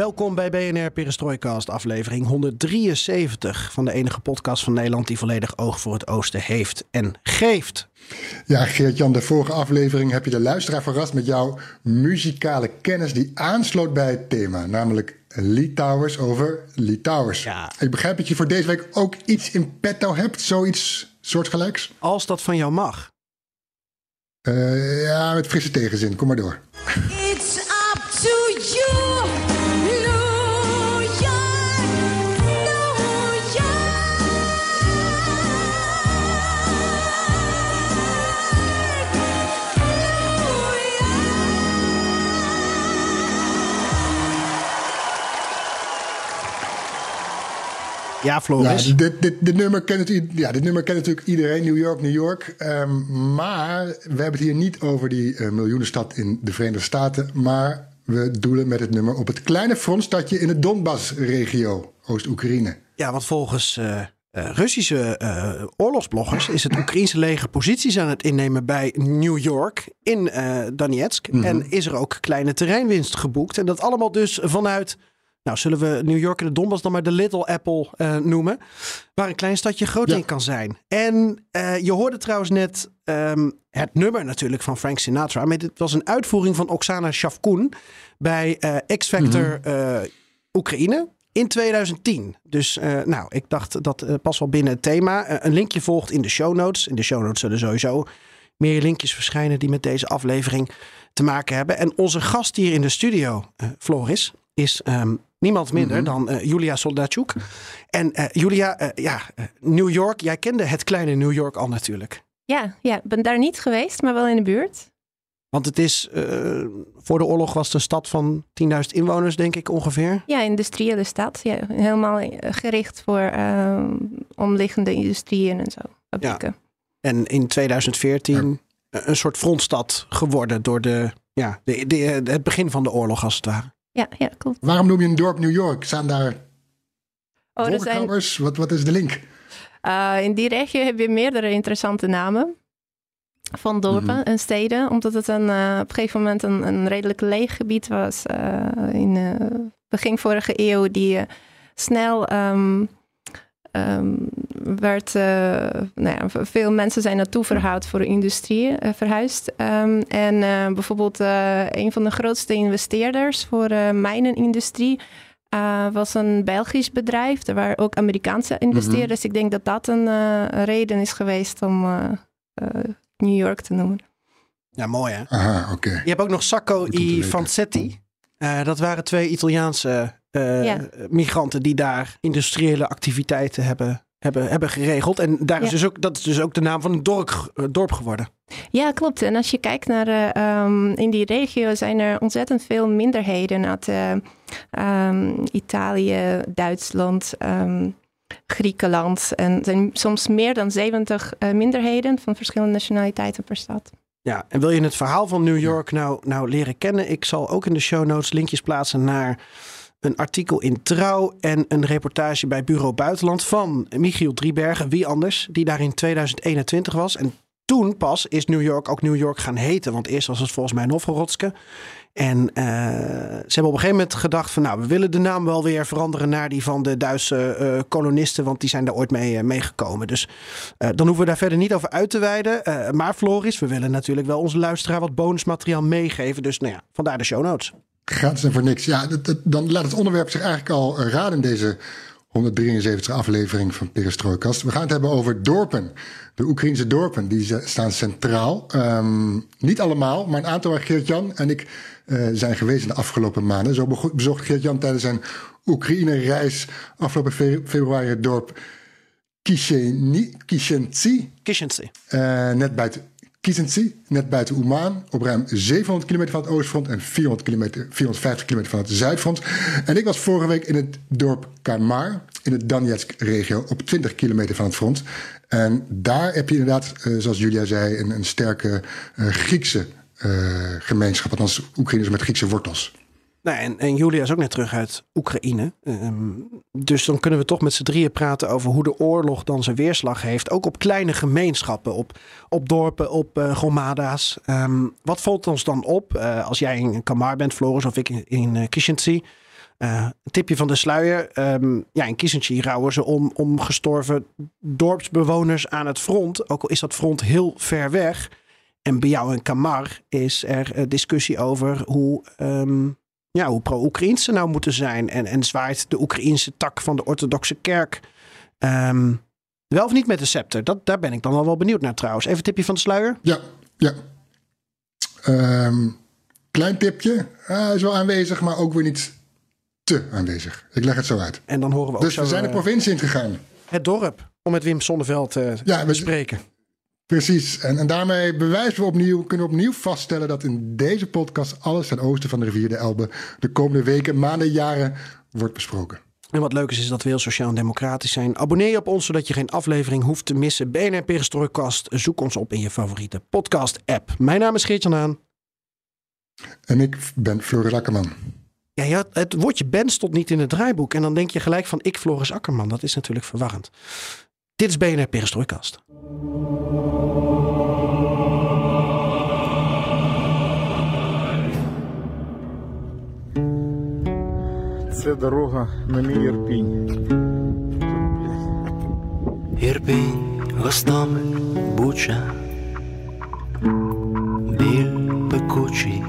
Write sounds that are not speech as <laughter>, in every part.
Welkom bij BNR Perestrooikast, aflevering 173 van de enige podcast van Nederland die volledig oog voor het oosten heeft en geeft. Ja, Geert-Jan, de vorige aflevering heb je de luisteraar verrast met jouw muzikale kennis die aansloot bij het thema, namelijk Litouwers over Litouwers. Ja. Ik begrijp dat je voor deze week ook iets in petto hebt, zoiets soortgelijks. Als dat van jou mag. Uh, ja, met frisse tegenzin, kom maar door. Ja, Floris. Ja, dit, dit, dit, nummer kent natuurlijk, ja, dit nummer kent natuurlijk iedereen, New York, New York. Um, maar we hebben het hier niet over die uh, miljoenenstad in de Verenigde Staten. Maar we doelen met het nummer op het kleine frontstadje in de Donbass-regio, Oost-Oekraïne. Ja, want volgens uh, uh, Russische uh, oorlogsbloggers is het Oekraïnse leger posities aan het innemen bij New York in Donetsk. Mm -hmm. En is er ook kleine terreinwinst geboekt. En dat allemaal dus vanuit nou, zullen we New York en de Donbass dan maar de Little Apple uh, noemen. Waar een klein stadje groot ja. in kan zijn. En uh, je hoorde trouwens net um, het nummer natuurlijk van Frank Sinatra. Maar dit was een uitvoering van Oksana Shavkun bij uh, X Factor mm -hmm. Oekraïne in 2010. Dus nou, ik dacht dat past wel binnen het thema. een linkje volgt in de show notes. In de show notes zullen sowieso meer linkjes verschijnen die met deze aflevering te maken hebben. En onze gast hier in de studio, Floris, is um, niemand minder mm -hmm. dan uh, Julia Soldatjuk. En uh, Julia, uh, ja, New York, jij kende het kleine New York al natuurlijk. Ja, ja, ik ben daar niet geweest, maar wel in de buurt. Want het is, voor de oorlog was het een stad van 10.000 inwoners, denk ik ongeveer. Ja, industriële stad. Ja, helemaal gericht voor omliggende industrieën en zo. Fabrieken. Ja. En in 2014 ja. een soort frontstad geworden door de, ja, de, de, het begin van de oorlog als het ware. Ja, ja, klopt. Waarom noem je een dorp New York? Staan daar oh, wolkenkrabbers? Zijn... Wat, wat is de link? Uh, in die regio heb je meerdere interessante namen van dorpen mm -hmm. en steden. Omdat het een, uh, op een gegeven moment een, een redelijk leeg gebied was. Uh, in begin vorige eeuw die snel... Um, Um, werd, uh, nou ja, veel mensen zijn naartoe verhuisd voor de industrie uh, verhuisd. Um, en uh, bijvoorbeeld een van de grootste investeerders voor de mijnenindustrie was een Belgisch bedrijf. Er waren ook Amerikaanse investeerders. Mm -hmm. Ik denk dat dat een reden is geweest om New York te noemen. Ja, mooi hè? Aha, oké. Okay. Je hebt ook nog Sacco i Fancetti. dat waren twee Italiaanse uh, ja. migranten die daar industriële activiteiten hebben, hebben, hebben geregeld. En daar ja. is dus ook, dat is dus ook de naam van een dorp, uh, dorp geworden. Ja, klopt. En als je kijkt naar uh, um, in die regio zijn er ontzettend veel minderheden uit um, Italië, Duitsland, um, Griekenland. En er zijn soms meer dan 70 minderheden van verschillende nationaliteiten per stad. Ja, en wil je het verhaal van New York nou, nou leren kennen? Ik zal ook in de show notes linkjes plaatsen naar een artikel in Trouw en een reportage bij Bureau Buitenland van Michiel Driebergen, wie anders, die daar in 2021 was. En toen pas is New York ook New York gaan heten, want eerst was het volgens mij Novgorodske. En uh, ze hebben op een gegeven moment gedacht van nou, we willen de naam wel weer veranderen naar die van de Duitse uh, kolonisten, want die zijn daar ooit mee uh, meegekomen. Dus dan hoeven we daar verder niet over uit te wijden. maar Floris, we willen natuurlijk wel onze luisteraar wat bonusmateriaal meegeven. Dus nou ja, vandaar de show notes. Gratis en voor niks. Ja, dat, dat, dan laat het onderwerp zich eigenlijk al raden in deze 173 aflevering van Perestrooikast. We gaan het hebben over dorpen. De Oekraïnse dorpen, die staan centraal. Um, niet allemaal, maar een aantal waar Geert-Jan en ik uh, zijn geweest in de afgelopen maanden. Zo bezocht Geert-Jan tijdens zijn Oekraïne-reis afgelopen fe februari het dorp Kishenzi. Kishenzi. Uh, net buiten Kisenci, net buiten Oman, op ruim 700 kilometer van het oostfront en 400 kilometer, 450 kilometer van het zuidfront. En ik was vorige week in het dorp Kamar, in de Donetsk-regio, op 20 kilometer van het front. En daar heb je inderdaad, eh, zoals Julia zei, een, een sterke eh, Griekse eh, gemeenschap, althans Oekraïners met Griekse wortels. Nou, en, en Julia is ook net terug uit Oekraïne. Ehm, dus dan kunnen we toch met z'n drieën praten over hoe de oorlog dan zijn weerslag heeft. Ook op kleine gemeenschappen, op, op dorpen, op uh, gromada's. Ehm, wat valt ons dan op uh, als jij in Kamar bent, Floris, of ik in, in uh, tipje van de sluier. Um, ja, in Kishinci rouwen ze om, om gestorven dorpsbewoners aan het front. Ook al is dat front heel ver weg. En bij jou in Kamar is er discussie over hoe ja, hoe pro-Oekraïns ze nou moeten zijn. En, en zwaait de Oekraïnse tak van de orthodoxe kerk um, wel of niet met de scepter? Dat, daar ben ik dan wel, wel benieuwd naar trouwens. Even een tipje van de sluier. Ja, ja. Um, klein tipje. Hij is wel aanwezig, maar ook weer niet te aanwezig. Ik leg het zo uit. En dan horen we ook dus zo, we zijn de uh, provincie ingegaan. Het dorp, om met Wim Sonneveld uh, ja, te spreken. Precies. En, en daarmee bewijzen we opnieuw, kunnen we opnieuw vaststellen dat in deze podcast alles ten oosten van de rivier de Elbe de komende weken, maanden, jaren wordt besproken. En wat leuk is, is dat we heel sociaal en democratisch zijn. Abonneer je op ons, zodat je geen aflevering hoeft te missen. BNR Perestrooikast. Zoek ons op in je favoriete podcast-app. Mijn naam is Geert-Jan Haan. En ik ben Floris Akkerman. Ja, ja, het woordje ben stond niet in het draaiboek. En dan denk je gelijk van ik, Floris Akkerman. Dat is natuurlijk verwarrend. Dit is BNR Perestrooikast. Це дорога на мій Ірпінь. Ірпінь, Гостомель, Буча, біль пекучий,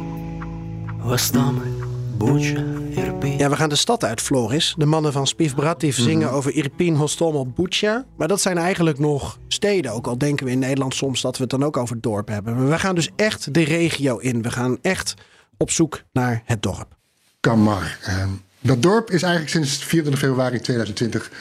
Гостомель, Буча, Ірпінь. Ja, we gaan de stad uit, Floris. De mannen van Spief Brativ zingen Mhm. over Irpin, Hostomel, Bucha. Maar dat zijn eigenlijk nog steden. Ook al denken we in Nederland soms dat we het dan ook over het dorp hebben. Maar we gaan dus echt de regio in. We gaan echt op zoek naar het dorp. Kamar. Uh, dat dorp is eigenlijk sinds 24 februari 2020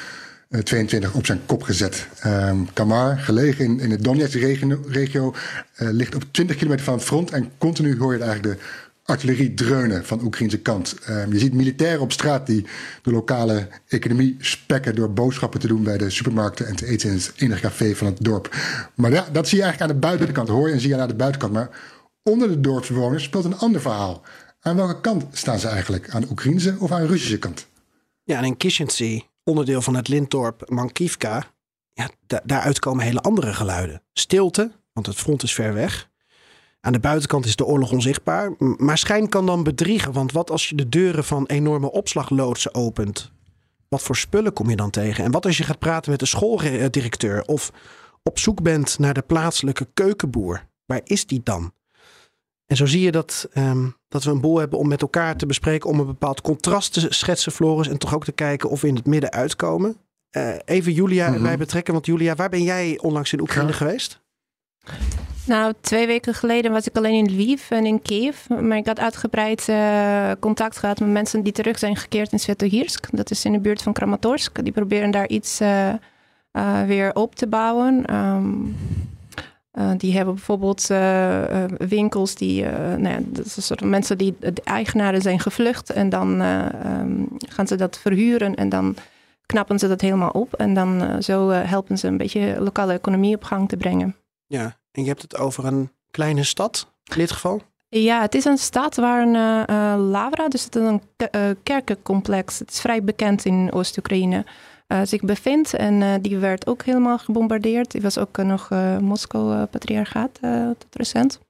uh, 22 op zijn kop gezet. Um, Kamar, gelegen in, in de Donetsk-regio, regio, uh, ligt op 20 kilometer van het front. En continu hoor je eigenlijk de artillerie dreunen van de Oekraïnse kant. Um, je ziet militairen op straat die de lokale economie spekken door boodschappen te doen bij de supermarkten en te eten in het enige café van het dorp. Maar ja, dat zie je eigenlijk aan de buitenkant. Hoor je en zie je aan de buitenkant. Maar onder de dorpsbewoners speelt een ander verhaal. Aan welke kant staan ze eigenlijk? Aan de Oekraïnse of aan de Russische kant? Ja, en in Kishinsky, onderdeel van het lintdorp Mankivka, ja, da daaruit komen hele andere geluiden. Stilte, want het front is ver weg. Aan de buitenkant is de oorlog onzichtbaar. Maar schijn kan dan bedriegen, want wat als je de deuren van enorme opslagloodsen opent? Wat voor spullen kom je dan tegen? En wat als je gaat praten met de schooldirecteur of op zoek bent naar de plaatselijke keukenboer? Waar is die dan? En zo zie je dat, um, dat we een boel hebben om met elkaar te bespreken, om een bepaald contrast te schetsen, Floris, en toch ook te kijken of we in het midden uitkomen. Uh, even Julia erbij betrekken, want Julia, waar ben jij onlangs in Oekraïne geweest? Nou, twee weken geleden was ik alleen in Lviv en in Kiev. Maar ik had uitgebreid uh, contact gehad met mensen die terug zijn gekeerd in Svetohirsk. Dat is in de buurt van Kramatorsk. Die proberen daar iets uh, uh, weer op te bouwen. Um, Uh, die hebben bijvoorbeeld uh, uh, winkels die, nou ja, dat is een soort mensen die de eigenaren zijn gevlucht en dan um, gaan ze dat verhuren en dan knappen ze dat helemaal op en dan zo helpen ze een beetje lokale economie op gang te brengen. Ja, en je hebt het over een kleine stad in dit geval? Ja, het is een stad waar een Lavra, dus het is een kerkencomplex, het is vrij bekend in Oost-Oekraïne. Uh, zich bevindt. En uh, die werd ook helemaal gebombardeerd. Die was ook uh, nog Moskou-patriarchaat tot recent.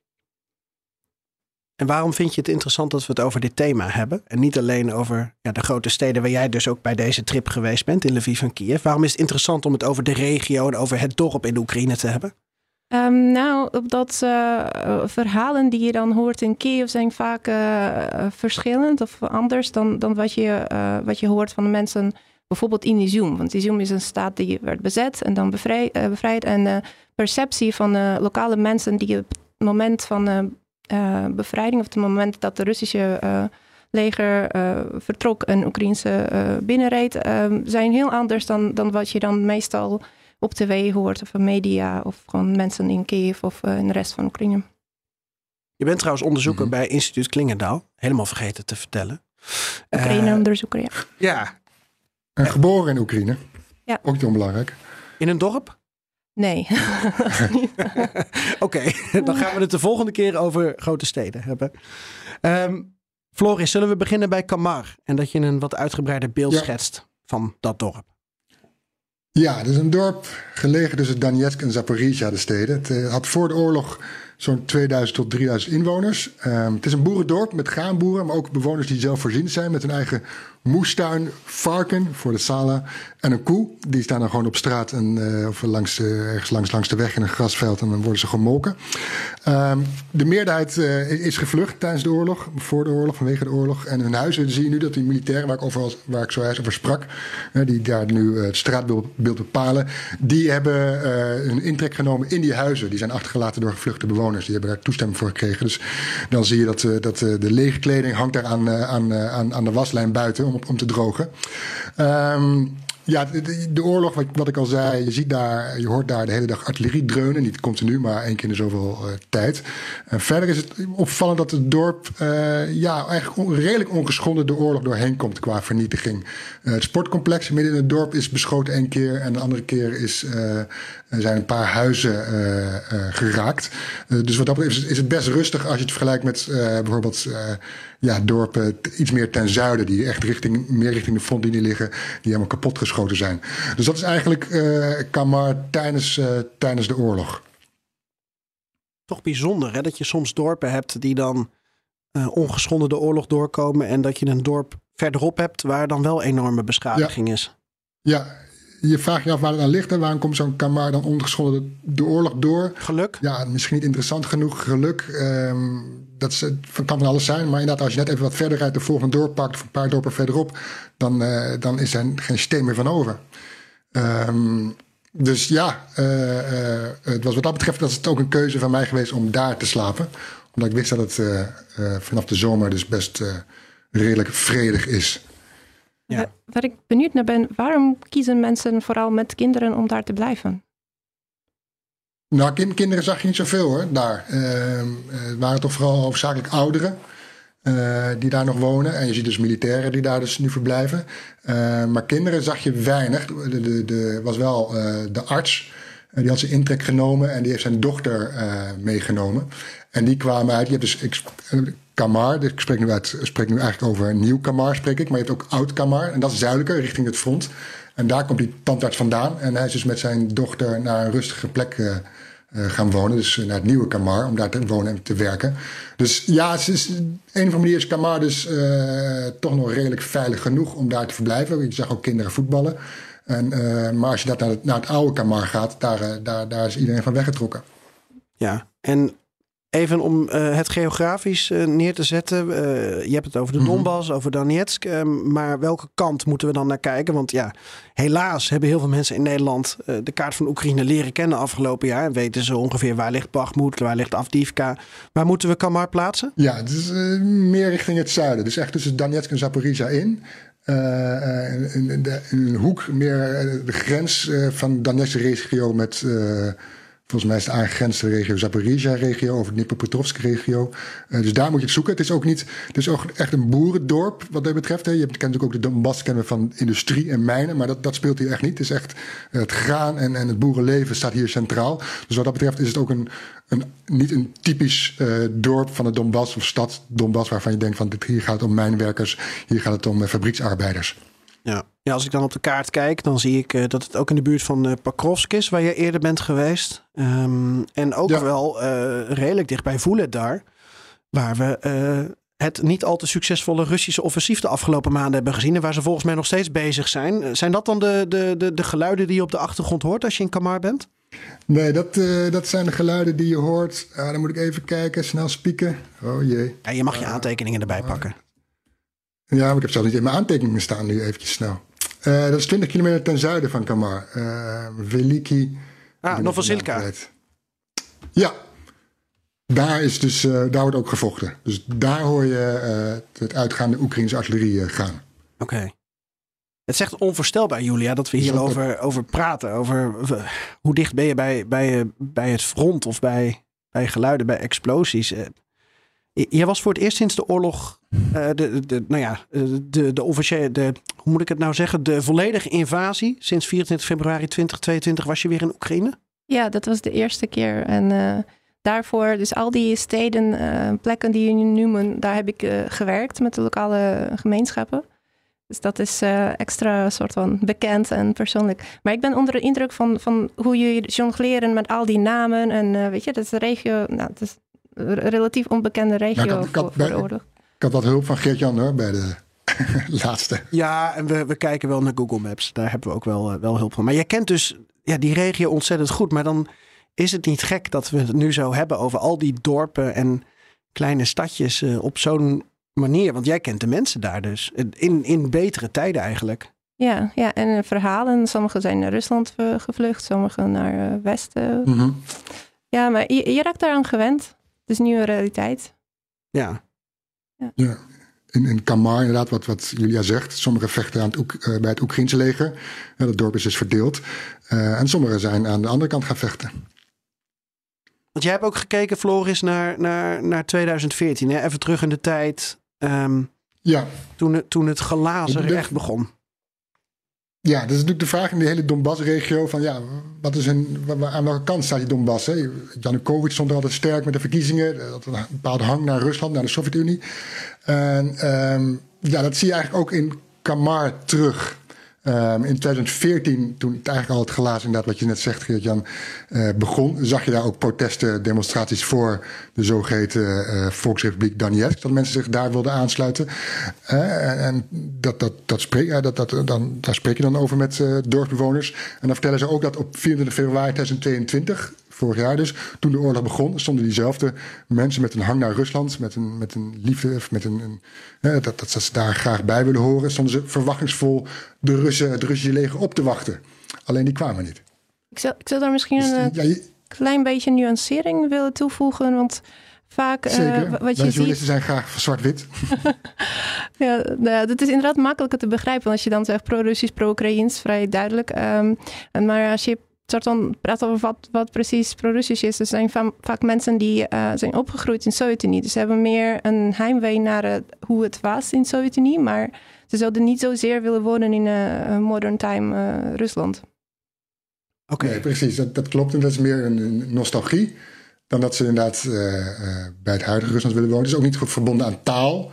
En waarom vind je het interessant dat we het over dit thema hebben? En niet alleen over ja, de grote steden waar jij dus ook bij deze trip geweest bent, in Lviv en Kiev. Waarom is het interessant om het over de regio en over het dorp in de Oekraïne te hebben? Um, nou, omdat uh, verhalen die je dan hoort in Kiev zijn vaak uh, verschillend of anders dan, dan wat, je, uh, wat je hoort van de mensen bijvoorbeeld in Izium. Want Izium is een staat die werd bezet en dan bevrij, uh, bevrijd. En de perceptie van de lokale mensen die op het moment van de uh, bevrijding... of het moment dat de Russische uh, leger vertrok en Oekraïnse binnenreed... zijn heel anders dan, dan wat je dan meestal op tv hoort of in media of gewoon mensen in Kiev of eh, in de rest van Oekraïne. Je bent trouwens onderzoeker Mhm. bij instituut Klingendaal. Helemaal vergeten te vertellen. Eh, Oekraïne-onderzoeker, ja. ja, En geboren in Oekraïne. Ja. Ook niet onbelangrijk. in een dorp? Nee. <laughs> <laughs> Oké, dan gaan we het de volgende keer over grote steden hebben. Ehm Floris, zullen we beginnen bij Kamar? En dat je een wat uitgebreider beeld Ja. schetst van dat dorp. Ja, het is een dorp gelegen tussen Donetsk en Zaporizhia, de steden. Het eh, had voor de oorlog zo'n 2000 tot 3000 inwoners. Ehm, het is een boerendorp met graanboeren, maar ook bewoners die zelfvoorzienend zijn met hun eigen moestuin, varken voor de sala en een koe. Die staan dan gewoon op straat en, eh, of langs, eh, ergens langs, langs de weg in een grasveld en dan worden ze gemolken. Ehm, de meerderheid eh, is gevlucht tijdens de oorlog, voor de oorlog, vanwege de oorlog. En hun huizen zie je nu dat die militairen, waar ik, over, waar ik zojuist over sprak, die daar nu eh, het straatbeeld beeld bepalen, die hebben hun intrek genomen in die huizen. Die zijn achtergelaten door gevluchte bewoners. Die hebben daar toestemming voor gekregen. Dus dan zie je dat, dat de lege kleding hangt daar aan, aan, aan, aan de waslijn buiten om, te drogen. Ehm, ja, de, de- oorlog, wat, wat ik al zei, je ziet daar, je hoort daar de hele dag artillerie dreunen. Niet continu, maar één keer in zoveel eh, tijd. En verder is het opvallend dat het dorp eh, ja, eigenlijk redelijk ongeschonden de oorlog doorheen komt qua vernietiging. Eh, het sportcomplex midden in het dorp is beschoten één keer. En de andere keer is, er zijn een paar huizen eh, eh, geraakt. Eh, dus wat dat betreft is, het- best rustig als je het vergelijkt met bijvoorbeeld ja, dorpen iets meer ten zuiden. Die echt richting, meer richting de frontlinie liggen. Die helemaal kapot geschoten zijn. Dus dat is eigenlijk Kamar tijdens, tijdens de oorlog. Toch bijzonder hè, dat je soms dorpen hebt die dan ongeschonden de oorlog doorkomen. En dat je een dorp verderop hebt waar dan wel enorme beschadiging is. Ja, je vraagt je af waar het aan ligt. En waarom komt zo'n Kamar dan ongeschonden de, oorlog door? Geluk? Ja, misschien niet interessant genoeg. Geluk, ehm, dat is, het kan van alles zijn. Maar inderdaad, als je net even wat verder rijdt, de volgende dorp pakt, of een paar dorpen verderop, dan, eh, dan is er geen steen meer van over. Ehm, dus ja, eh, eh, het was wat dat betreft dat is het ook een keuze van mij geweest om daar te slapen. Omdat ik wist dat het vanaf de zomer dus best redelijk vredig is. Ja. Wa- Waar ik benieuwd naar ben, waarom kiezen mensen vooral met kinderen om daar te blijven? Nou, kind- kinderen zag je niet zoveel hoor, daar. Ehm, eh, het waren toch vooral hoofdzakelijk ouderen eh, die daar nog wonen. En je ziet dus militairen die daar dus nu verblijven. Eh, maar kinderen zag je weinig. De, was wel eh, de arts, eh, die had zijn intrek genomen en die heeft zijn dochter meegenomen. En die kwamen uit, je hebt dus Kamar, dus ik spreek nu, nu eigenlijk over Nieuw Kamar, spreek ik. Maar je hebt ook Oud Kamar en dat is zuidelijker, richting het front. En daar komt die tandarts vandaan. En hij is dus met zijn dochter naar een rustige plek eh, eh, gaan wonen. Dus eh, naar het nieuwe Kamar, om daar te wonen en te werken. Dus ja, het is, een of andere manier is Kamar dus toch nog redelijk veilig genoeg om daar te verblijven. Je zag ook kinderen voetballen. En, maar als je dat naar het, naar het oude Kamar gaat, daar, daar, daar is iedereen van weggetrokken. Ja, en even om eh, het geografisch eh, neer te zetten. eh, je hebt het over de Mhm. Donbass, over Donetsk. maar welke kant moeten we dan naar kijken? Want ja, helaas hebben heel veel mensen in Nederland de kaart van Oekraïne leren kennen afgelopen jaar. En weten ze ongeveer waar ligt Bakhmut, waar ligt Avdivka. Waar moeten we Kamar plaatsen? Ja, het is meer richting het zuiden. Dus echt tussen Donetsk en Zaporizhia in. In, in de, in een hoek meer de grens van de Donetskse regio met... volgens mij is de aangrenzende regio Zaporizhia-regio... of Dnipropetrovsk-regio. Eh, dus daar moet je het zoeken. Het is ook niet... Het is ook echt een boerendorp wat dat betreft. Hè. Je kent natuurlijk ook de Donbass kennen van industrie en mijnen... maar dat, dat speelt hier echt niet. Het is echt eh, het graan en, en het boerenleven staat hier centraal. Dus wat dat betreft is het ook een, een, niet een typisch eh, dorp van de Donbass of stad Donbass... waarvan je denkt van dit, hier gaat het om mijnwerkers... hier gaat het om fabrieksarbeiders. Ja. Ja, als ik dan op de kaart kijk, dan zie ik eh, dat het ook in de buurt van eh Pakrovsk is, waar je eerder bent geweest. Ehm, en ook Ja. wel eh, redelijk dicht bij Voelen daar, waar we het niet al te succesvolle Russische offensief de afgelopen maanden hebben gezien. En waar ze volgens mij nog steeds bezig zijn. Zijn dat dan de, de, de, de geluiden die je op de achtergrond hoort als je in Kamar bent? Nee, dat, dat zijn de geluiden die je hoort. Ah, dan moet ik even kijken, snel spieken. Oh jee. Ja, je mag je aantekeningen erbij pakken. Ja, maar ik heb zelfs niet in mijn aantekeningen staan nu eventjes snel. Eh, dat is 20 kilometer ten zuiden van Kamar. Eh Veliki. Ah, Novosilka. Ja. Daar, is dus, eh, daar wordt ook gevochten. Dus daar hoor je eh, het uitgaande Oekraïnse artillerie gaan. Oké. Het is echt onvoorstelbaar, Julia, dat we hierover over praten. Over hoe dicht ben je bij, bij, bij het front of bij, bij geluiden, bij explosies. Jij was voor het eerst sinds de oorlog, eh, de, de, nou ja, de, de officiële, de, hoe moet ik het nou zeggen, de volledige invasie. Sinds 24 februari 2022 was je weer in Oekraïne. Ja, dat was de eerste keer. En eh, daarvoor, dus al die steden, eh, plekken die jullie noemen, daar heb ik gewerkt met de lokale gemeenschappen. Dus dat is extra soort van bekend en persoonlijk. Maar ik ben onder de indruk van, van hoe jullie jongleren met al die namen. En weet je, dat is een regio, nou, het is relatief onbekende regio ik had- ik had voor, voor de oorlog. Ik had wat hulp van Geert-Jan hoor, bij de <laughs> laatste. Ja, en we, we kijken wel naar Google Maps. Daar hebben we ook wel, eh, wel hulp van. Maar jij kent dus ja, die regio ontzettend goed. Maar dan is het niet gek dat we het nu zo hebben over al die dorpen en kleine stadjes eh, op zo'n manier. Want jij kent de mensen daar dus. In, in betere tijden eigenlijk. Ja, ja, en verhalen. Sommigen zijn naar Rusland eh, gevlucht, sommigen naar eh, Westen. Mhm. Ja, maar je, je raakt daaraan gewend. Het is nu een realiteit. Ja. Ja. In, in Kamar, inderdaad, wat, wat Julia zegt. Sommigen vechten aan het Oek- eh, bij het Oekraïnse leger. Ja, dat dorp is dus verdeeld. Eh, en sommigen zijn aan de andere kant gaan vechten. Want jij hebt ook gekeken, Floris, naar, naar, naar 2014. Hè? Even terug in de tijd. ehm, Ja, toen, het, toen het glazen De- echt begon. Ja, dat is natuurlijk de vraag in die hele Donbass-regio. Van ja, wat is een, aan welke kant staat die Donbass? Hè? Janukovic stond er altijd sterk met de verkiezingen. Er had een bepaalde hang naar Rusland, naar de Sovjet-Unie. En ehm, ja, dat zie je eigenlijk ook in Kamar terug. Ehm, in 2014, toen het eigenlijk al het glazen, inderdaad, wat je net zegt, Geert-Jan, eh, begon, zag je daar ook protesten, demonstraties voor de zogeheten eh, Volksrepubliek Donetsk. Dat mensen zich daar wilden aansluiten. Eh, en dat, dat, dat spreek, dat, dat, dan, daar spreek je dan over met dorpsbewoners. En dan vertellen ze ook dat op 24 februari 2022, vorig jaar dus, toen de oorlog begon, stonden diezelfde mensen met een hang naar Rusland, met een, met een liefde, of met een, een eh, dat, dat ze daar graag bij willen horen, stonden ze verwachtingsvol de Russen, het Russische leger op te wachten. Alleen die kwamen niet. Ik zou, ik zou daar misschien Dus, een ja, je- klein beetje nuancering willen toevoegen. Want vaak eh, zeker. wat Wij je ziet. journalisten zijn graag zwart-wit. <laughs> <laughs> Ja, nou ja, dat is inderdaad makkelijker te begrijpen. Want als je dan zegt pro-Russisch, pro-Oekraïens, vrij duidelijk. En maar als je soort van praat over wat, wat precies pro-Russisch is. Er zijn va- vaak mensen die eh, zijn opgegroeid in Sovjet-Unie. Dus ze hebben meer een heimwee naar het- hoe het was in Sovjet-Unie. Maar ze zouden niet zozeer willen wonen in eh, modern time eh, Rusland. Oké. Nee, precies. Dat, dat klopt. En dat is meer een, een nostalgie. Dan dat ze inderdaad eh, eh, bij het huidige Rusland willen wonen. Het is ook niet goed verbonden aan taal.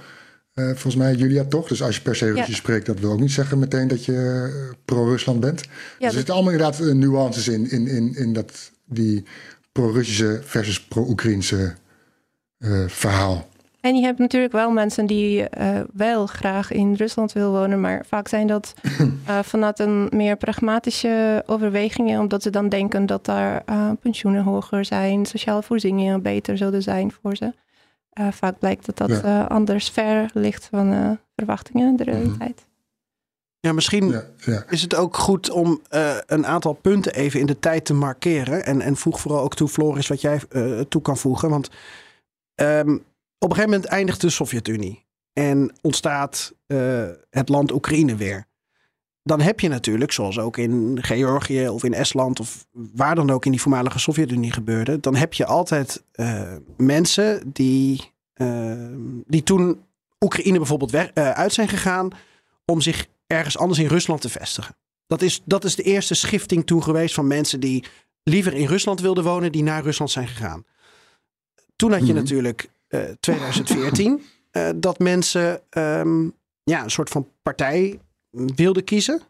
Eh, volgens mij, Julia, toch? Dus als je per se Russisch spreekt, dat wil ook niet zeggen meteen dat je eh, pro-Rusland bent. Ja, er zitten allemaal inderdaad eh, nuances in, in, in, in dat, die pro-Russische versus pro-Oekraïnse verhaal. En je hebt natuurlijk wel mensen die wel graag in Rusland willen wonen, maar vaak zijn dat <laughs> vanuit een meer pragmatische overwegingen, omdat ze dan denken dat daar pensioenen hoger zijn, sociale voorzieningen beter zouden zijn voor ze. Eh, vaak blijkt dat dat Ja. eh, anders ver ligt van eh, verwachtingen, de realiteit. Ja, misschien Ja, ja. is het ook goed om eh, een aantal punten even in de tijd te markeren. En, en voeg vooral ook toe, Floris, wat jij eh, toe kan voegen. Want ehm, op een gegeven moment eindigt de Sovjet-Unie. En ontstaat eh, het land Oekraïne weer. Dan heb je natuurlijk, zoals ook in Georgië of in Estland... of waar dan ook in die voormalige Sovjet-Unie gebeurde... dan heb je altijd eh, mensen die, eh, die toen Oekraïne bijvoorbeeld weg, eh, uit zijn gegaan... om zich ergens anders in Rusland te vestigen. Dat is, dat is de eerste schifting toen geweest van mensen die liever in Rusland wilden wonen, die naar Rusland zijn gegaan. Toen had je Mhm. natuurlijk eh, 2014 eh, dat mensen ehm, ja, een soort van partij wilden kiezen.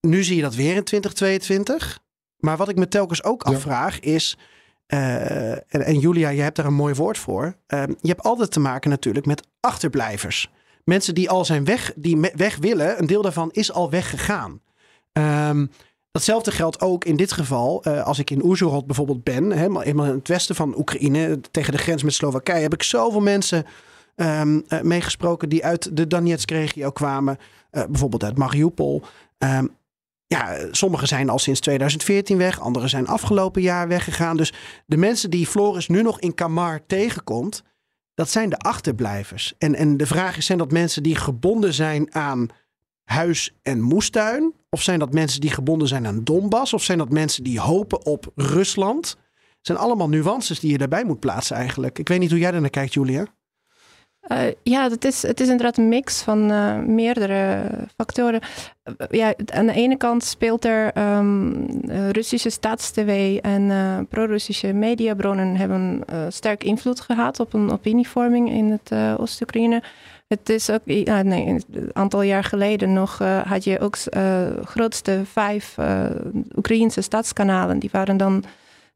Nu zie je dat weer in 2022. Maar wat ik me telkens ook Ja. afvraag is. eh, en, en Julia, je hebt daar een mooi woord voor. Ehm, je hebt altijd te maken natuurlijk met achterblijvers. Mensen die al zijn weg, die me- weg willen, een deel daarvan is al weggegaan. Ehm, datzelfde geldt ook in dit geval. eh, als ik in Oezhorod bijvoorbeeld ben, helemaal, helemaal in het westen van Oekraïne, tegen de grens met Slowakije, heb ik zoveel mensen ehm, eh, meegesproken die uit de Donetsk-regio kwamen. eh, bijvoorbeeld uit Mariupol. Ehm, ja, sommigen zijn al sinds 2014 weg, anderen zijn afgelopen jaar weggegaan. Dus de mensen die Floris nu nog in Kamar tegenkomt, dat zijn de achterblijvers. En, en de vraag is, zijn dat mensen die gebonden zijn aan huis en moestuin? Of zijn dat mensen die gebonden zijn aan Donbass? Of zijn dat mensen die hopen op Rusland? Het zijn allemaal nuances die je daarbij moet plaatsen eigenlijk. Ik weet niet hoe jij naar kijkt, Julia. Uh, ja, het is, het is inderdaad een mix van uh, meerdere factoren. Uh, ja, aan de ene kant speelt er um, Russische staats-TV en pro-Russische mediabronnen hebben sterk invloed gehad op een opinievorming in het Oost-Oekraïne. Het is ook, ja, nee, een aantal jaar geleden nog had je ook grootste vijf Oekraïnse staatskanalen. Die waren dan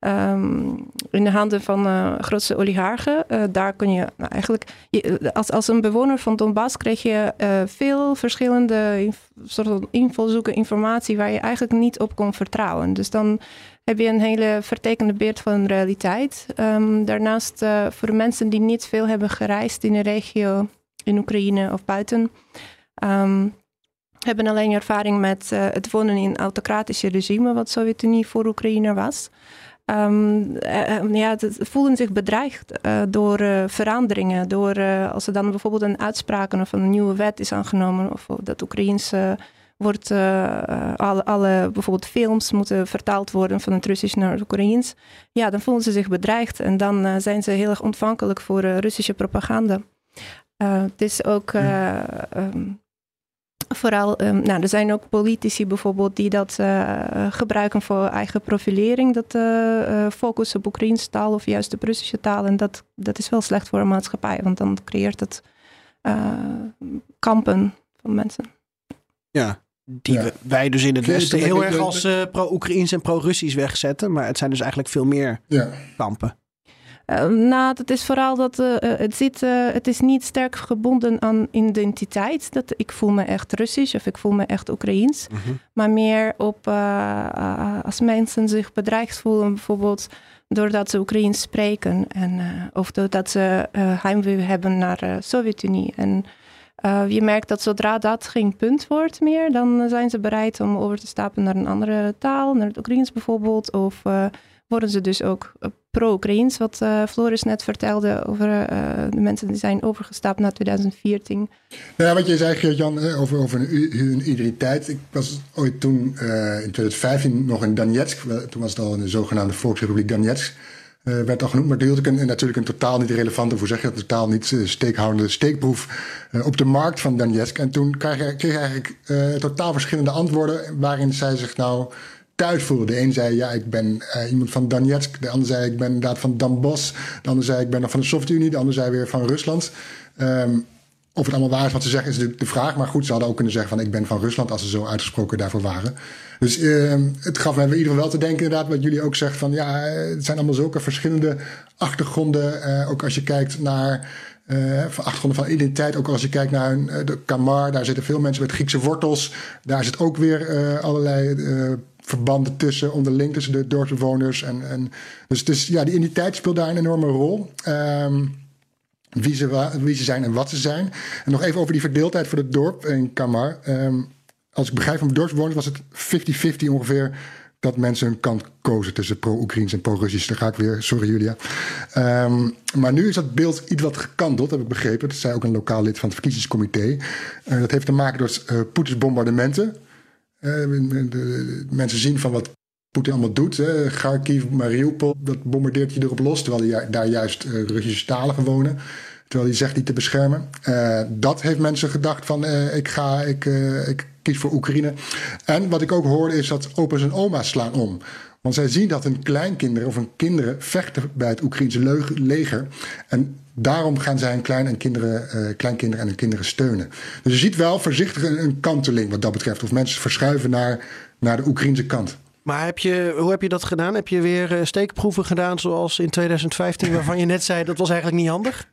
Um, in de handen van uh, grootste oligarchen. Uh, daar kun je nou, eigenlijk, je, als, als een bewoner van Donbass kreeg je veel verschillende inf, soort invalshoeken, informatie waar je eigenlijk niet op kon vertrouwen. Dus dan heb je een hele vertekende beeld van de realiteit. Um, daarnaast voor mensen die niet veel hebben gereisd in de regio, in Oekraïne of buiten. Um, hebben alleen ervaring met het wonen in autocratische regime, wat Sovjet-Unie voor Oekraïne was. Um, uh, ja, het voelen zich bedreigd uh, door uh, veranderingen. Door als er dan bijvoorbeeld een uitspraak of een nieuwe wet is aangenomen, of dat Oekraïens wordt, alle, alle bijvoorbeeld films moeten vertaald worden van het Russisch naar het Oekraïens. Ja, dan voelen ze zich bedreigd en dan zijn ze heel erg ontvankelijk voor Russische propaganda. het is ook. Um, Vooral, um, nou, er zijn ook politici bijvoorbeeld die dat uh, gebruiken voor eigen profilering. Dat uh, focussen op Oekraïnse taal of juist de Russische taal. En dat, dat is wel slecht voor een maatschappij, want dan creëert het kampen van mensen. Ja, die ja. wij dus in het Westen heel erg als pro-Oekraïns en pro-Russisch wegzetten. Maar het zijn dus eigenlijk veel meer ja. kampen. Uh, nou, het is vooral dat uh, het, zit, uh, het is niet sterk gebonden aan identiteit. Dat ik voel me echt Russisch of ik voel me echt Oekraïens. Mm -hmm. Maar meer op als mensen zich bedreigd voelen, bijvoorbeeld doordat ze Oekraïens spreken. En, of doordat ze heimwee hebben naar de Sovjet-Unie. En je merkt dat zodra dat geen punt wordt meer, dan zijn ze bereid om over te stappen naar een andere taal, naar het Oekraïens bijvoorbeeld. Of worden ze dus ook pro-Oekraïns, wat uh, Floris net vertelde over uh, de mensen die zijn overgestapt naar 2014. Nou ja, wat je zei, Geert-Jan, over, over hun identiteit. Ik was ooit toen in 2015 nog in Donetsk. Toen was het al in de zogenaamde Volksrepubliek Donetsk. werd al genoemd, maar hield ik een, natuurlijk een totaal niet relevante, hoe zeg je dat, totaal niet steekhoudende steekproef op de markt van Donetsk. En toen kreeg ik, eigenlijk totaal verschillende antwoorden, waarin zij zich nou thuis voelde. De een zei, ja, ik ben uh, iemand van Donetsk. De ander zei, ik ben inderdaad van Donbass. De ander zei, ik ben nog van de Sovjet-Unie. De ander zei weer van Rusland. Um, of het allemaal waar is wat ze zeggen, is de, de, vraag. Maar goed, ze hadden ook kunnen zeggen van, ik ben van Rusland... als ze zo uitgesproken daarvoor waren. Dus uh, het gaf me in ieder geval wel te denken, inderdaad, wat jullie ook zeggen. Van, ja, het zijn allemaal zulke verschillende achtergronden. Uh, ook als je kijkt naar... Achtergronden van identiteit. Ook als je kijkt naar uh, de Kamar, daar zitten veel mensen met Griekse wortels. Daar zit ook weer allerlei verbanden tussen, onderling tussen de dorpsbewoners. En, en, dus, dus ja, die identiteit speelt daar een enorme rol. Um, wie, ze, wie ze zijn en wat ze zijn. En nog even over die verdeeldheid voor het dorp in Kamar. Um, als ik begrijp van de dorpsbewoners was het 50-50 ongeveer dat mensen hun kant kozen tussen pro-Oekraïns en pro-Russisch. Daar ga ik weer, sorry Julia. Um, maar nu is dat beeld iets wat gekanteld, heb ik begrepen. Dat zei ook een lokaal lid van het verkiezingscomité. Uh, dat heeft te maken door uh, Poetins bombardementen. Mensen zien van wat Poetin allemaal doet. Hè. Kharkiv, Mariupol, dat bombardeert je erop los. Terwijl hij daar juist uh, Russische taligen wonen. Terwijl hij zegt die te beschermen. Uh, dat heeft mensen gedacht van ik ga, ik, ik kies voor Oekraïne. En wat ik ook hoorde is dat opa's en oma's slaan om. Want zij zien dat hun kleinkinderen of hun kinderen vechten bij het Oekraïnse leger. En daarom gaan zij hun klein en kinderen, uh, kleinkinderen en hun kinderen steunen. Dus je ziet wel voorzichtig een, kanteling wat dat betreft. Of mensen verschuiven naar, naar de Oekraïnse kant. Maar heb je, hoe heb je dat gedaan? Heb je weer uh, steekproeven gedaan zoals in 2015, waarvan je net zei dat was eigenlijk niet handig?